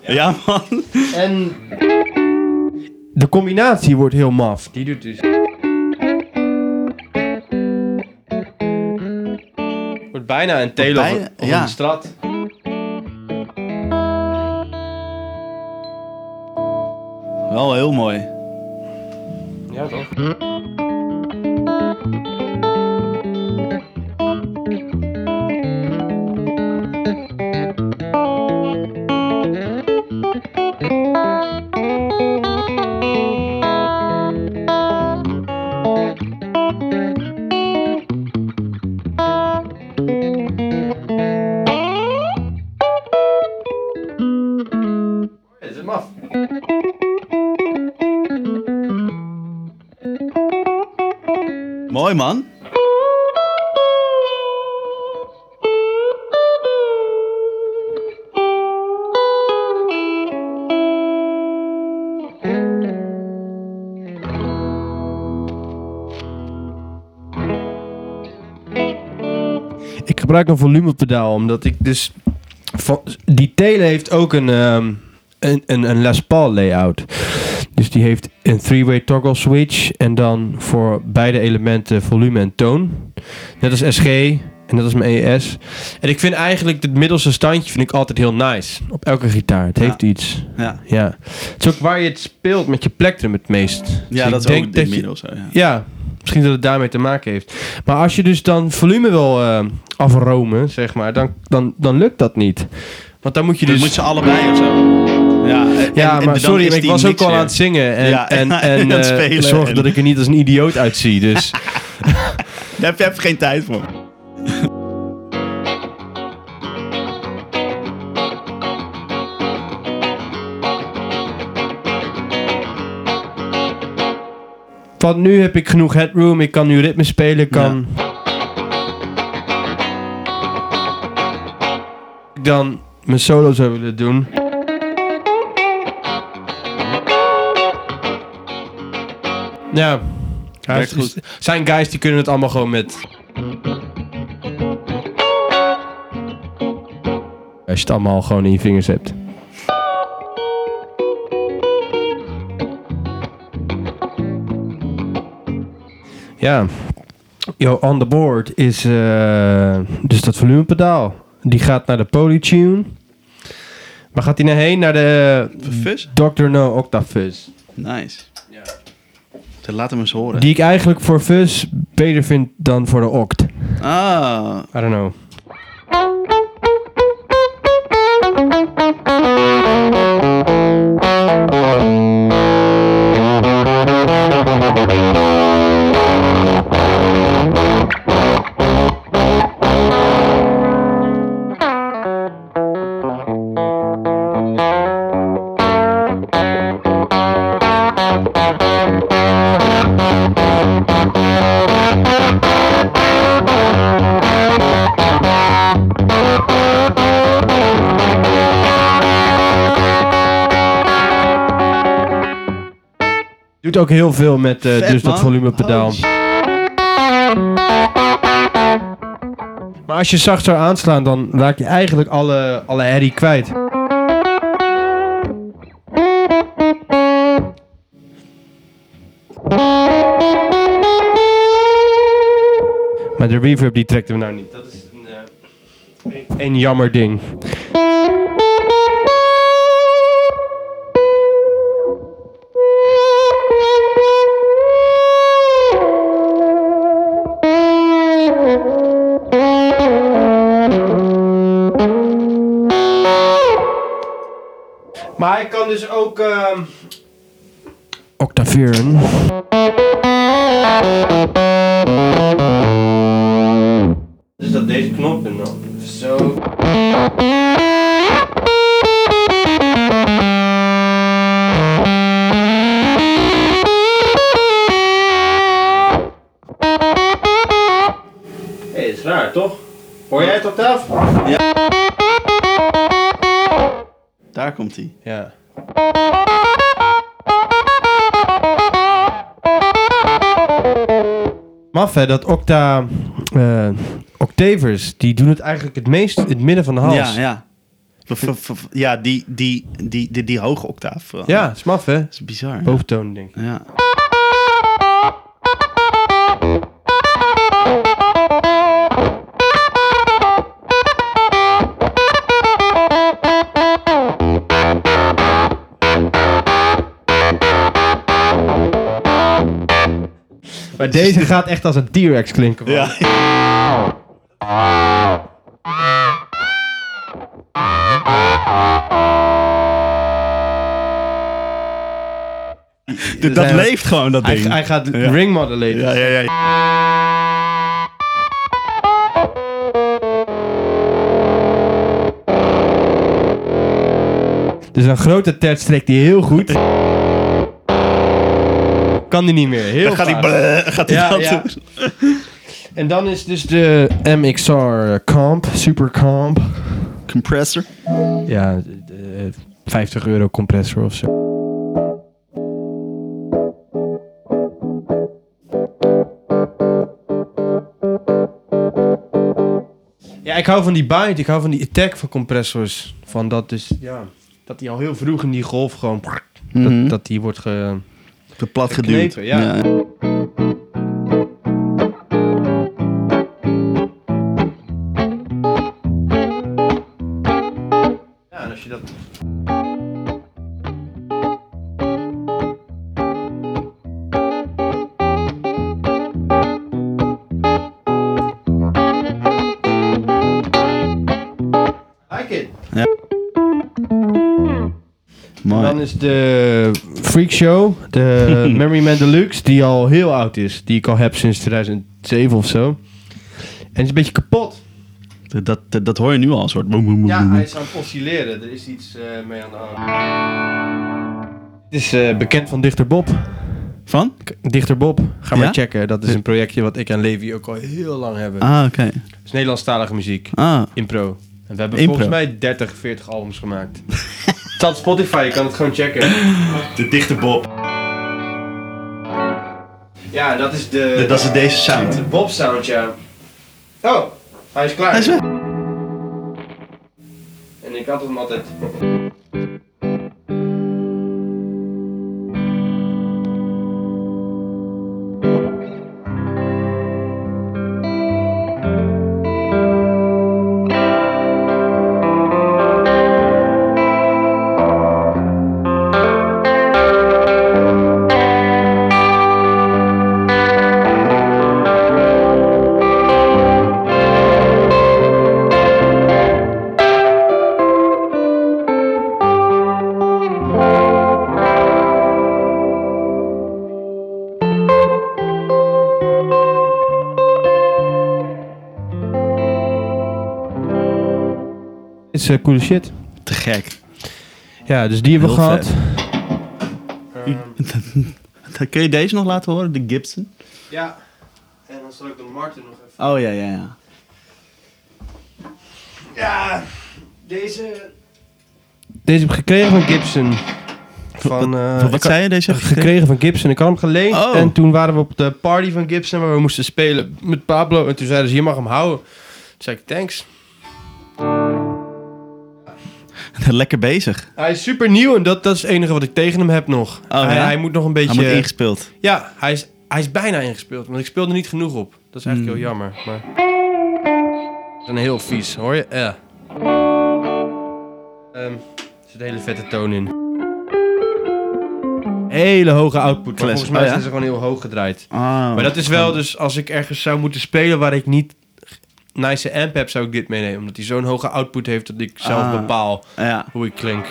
Ja, man. En de combinatie wordt heel maf. Die doet dus... bijna een tail of, ja. een strat. Wel heel mooi. Ja, toch? Man. Ik gebruik een volumepedaal omdat ik dus... van- die tele heeft ook een, ehm, een, een, een Les Paul layout. Dus die heeft een three-way toggle switch en dan voor beide elementen volume en toon. Net als SG en net als mijn ES. En ik vind eigenlijk het middelste standje vind ik altijd heel nice. Op elke gitaar. Het Ja. heeft iets. Ja, Ja. Het is ook waar je het speelt met je plektrum het meest. Dus ja ik dat is ook je- middel zo, ja. ja, misschien dat het daarmee te maken heeft. Maar als je dus dan volume wil eh, afromen, zeg maar, dan, dan, dan lukt dat niet. Want dan moet je Dus dus... moet ze allebei of zo. Ja, en- ja, maar sorry, ik was ook al aan het zingen en, Ja, en, en eh, en- dat ik er niet als een idioot uitzie. Dus Daar heb je even geen tijd voor. Want nu heb ik genoeg headroom, ik kan nu ritme spelen, kan... Dan mijn solo zou willen doen. Ja. Ja, Werkt het is- zijn guys die kunnen het allemaal gewoon met... Als je het allemaal gewoon in je vingers hebt. Ja. Yo, on the board is eh, dus dat volumepedaal. Die gaat naar de Polytune. Waar gaat hij naar heen? Naar de Fus? Dr. No Octafuzz. Nice. Laat hem eens horen. Die ik eigenlijk voor Fuzz beter vind dan voor de Oct. Ah, I don't know. Ook heel veel met eh, Vet, dus dat volumepedaal. Oh. Maar als je zacht zou aanslaan, dan raak je eigenlijk alle, alle herrie kwijt. Maar de reverb die trekt hem nou niet. Dat is een, eh, een jammer ding. Dus ook ehm octaveren. Dus dat deze knop en dan zo. Is raar toch? Hoor jij het octaaf? Daar komt hij. Ja. Hè, dat octa... eh octavers, die doen het eigenlijk het meest in het midden van de hals. Ja, ja. Ja, die, die, die, die, die hoge octaaf. Ja, dat is maf hè. Dat is bizar. Boventoon denk ik. Ja. Maar deze gaat echt als een T-Rex klinken. man. Ja. Dat, dat Hij- leeft gewoon, dat Hij, ding. hij gaat Ja. ring. Ja, ja, ja. Dus een grote tert strekt hij heel goed. Kan die niet meer. Heel Dan gaat hij, bleh, gaat hij Ja, dat ja. doen. En dan is dus de MXR Comp, Super Comp. Compressor. Ja, eh, 50 euro compressor of zo. Ja, ik hou van die bite, ik hou van die attack van compressors. Van dat dus, ja, dat die al heel vroeg in die golf gewoon, Mhm. dat, dat die wordt ge... Te plat geduwd. Geknepen, ja. Ja, en als je dat... Like it. Mooi. Dan is de Freak Show, de Memory Man Deluxe, die al heel oud is. Die ik al heb sinds 2007 of zo. En is een beetje kapot. Dat, dat, dat hoor je nu al, een soort... Ja, hij is aan het oscilleren. Er is iets eh, mee aan de hand. Het is eh, bekend van Dichter Bob. Van? Dichter Bob, ga Ja? maar checken. Dat is een projectje wat ik en Levi ook al heel lang hebben. Ah, oké. Het is Nederlandstalige muziek. Ah, Impro. En we hebben Impro. volgens mij 30, 40 albums gemaakt. staat op Spotify, je kan het gewoon checken. de dichte Bob. Ja, dat is de... Dat is deze sound. De Bob sound, ja. Oh, hij is klaar. Hij is weg. En ik had hem altijd. Is uh, coole shit. Te gek. Ja, dus die hebben we gehad. Dan kun je deze nog laten horen, de Gibson? Ja. En dan zal ik de Martin nog even... Oh ja, ja, ja. Ja, deze... Deze heb ik gekregen van Gibson. Van, eh, Wat ik zei je deze? je gekregen van Gibson. Ik had hem geleend. Oh. En toen waren we op de party van Gibson waar we moesten spelen met Pablo. En toen zeiden ze, je mag hem houden. Toen zei ik, thanks. Lekker bezig. Hij is super nieuw en dat, dat is het enige wat ik tegen hem heb nog. Oh, hij, ja? hij moet nog een Hij beetje... moet ingespeeld. Ja, hij is, hij is bijna ingespeeld. Want ik speelde niet genoeg op. Dat is eigenlijk Hmm. heel jammer. Maar... Dat is een heel vies, hoor je? Ja. Ehm, er zit een hele vette toon in. Hele hoge output. Volgens mij Oh, ja? zijn ze gewoon heel hoog gedraaid. Oh. Maar dat is wel dus, als ik ergens zou moeten spelen waar ik niet nice amp heb, zou ik dit meenemen. Omdat hij zo'n hoge output heeft dat ik zelf Ah. bepaal Ja. hoe ik klink.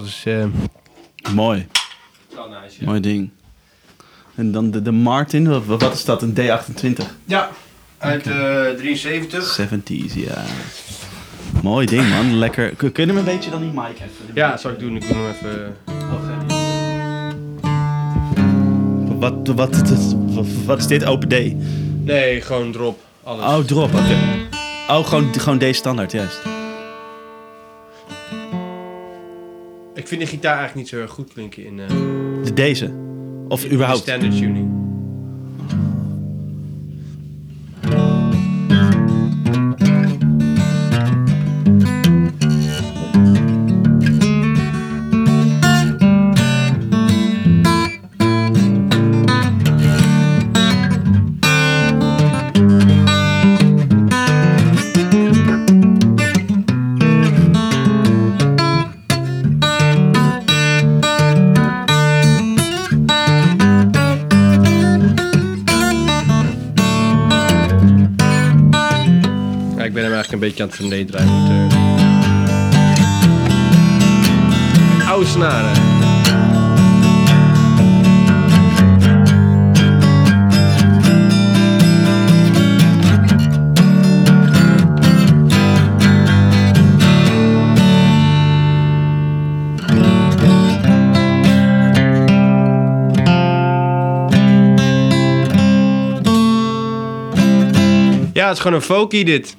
Dus... eh Mooi. nice, ja. Mooi ding. En dan de, de Martin, wat, wat is dat? Een D28? Ja, uit eh 73. 70s, ja. Mooi ding, man. Lekker. Kun kun je hem een beetje dan die mic even? Ja, dat zal ik doen. Ik doe hem even... Wat, wat, wat, wat, wat is dit? Open D? Nee, gewoon drop. Alles. Oh, drop, oké. Oh, gewoon, gewoon D standaard, juist. De gitaar eigenlijk niet zo erg goed klinken in... De deze? Of in überhaupt? standard tuning. Het vernederen draaien. Moet, Oude snaren. Ja, het is gewoon een folkie dit.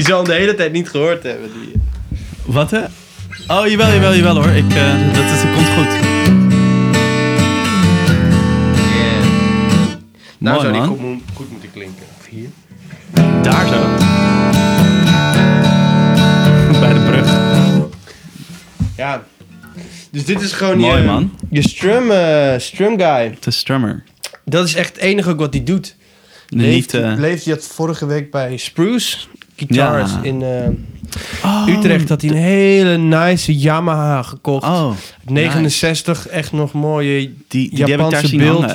Je, je zal hem de hele tijd niet gehoord hebben. Die... Wat hè? Oh, jawel, jawel, jawel hoor. Ik, eh, dat, is, dat komt goed. Nou Mooi, zou die man. goed, mo- goed moeten klinken. Of hier. Daar zo. Bij de brug. Ja. Dus dit is gewoon Mooi, je, man. je strum, eh, strum guy. De strummer. Dat is echt het enige ook wat hij doet. Leeft, eh, leeft hij had vorige week bij Spruce Guitars Ja. in eh, oh, Utrecht. Had hij een hele nice Yamaha gekocht. Oh, 69, echt nog mooie die, die Japanse zien beeld.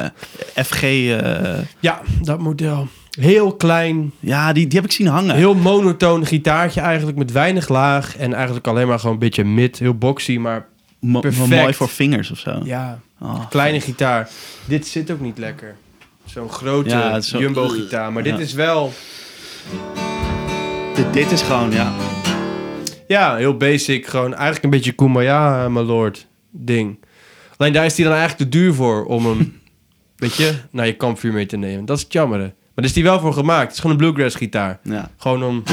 FG, eh, Ja, dat model. Heel klein, ja, die, die heb ik zien hangen. heel monotoon gitaartje eigenlijk met weinig laag. En eigenlijk alleen maar gewoon een beetje mid, heel boxy, maar Mo- perfect. mooi voor vingers of zo. ja, Oh, kleine gitaar. Dit zit ook niet lekker. Zo'n grote Ja, zo- jumbo gitaar. Maar dit is wel, dit, dit is gewoon, ja. ja, heel basic. Gewoon eigenlijk een beetje Kumbaya, eh, my lord ding. Alleen daar is hij dan eigenlijk te duur voor om hem, weet je, naar je kampvuur mee te nemen. Dat is het jammer. Maar daar is hij wel voor gemaakt. Het is gewoon een bluegrass gitaar. ja. Gewoon om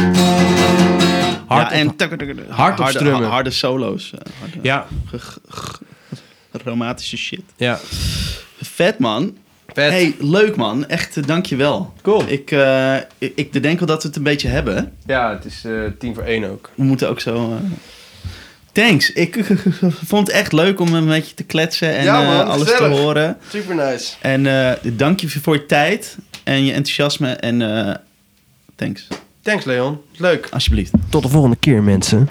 hard ja, op- en hard op harde, strummen. harde solo's. eh, harde, Ja, romantische shit. ja. Vet, man. Vet. Hey, leuk, man. Echt, uh, dankjewel. Cool. Ik, eh, ik, ik denk wel dat we het een beetje hebben. Ja, het is eh, tien voor één ook. We moeten ook zo... eh, Thanks. Ik vond het echt leuk om een beetje te kletsen en Ja, man, eh, alles gezellig. te horen. Super nice. En eh, dank je voor je tijd en je enthousiasme. En eh, thanks. Thanks Leon. Leuk. Alsjeblieft. Tot de volgende keer mensen.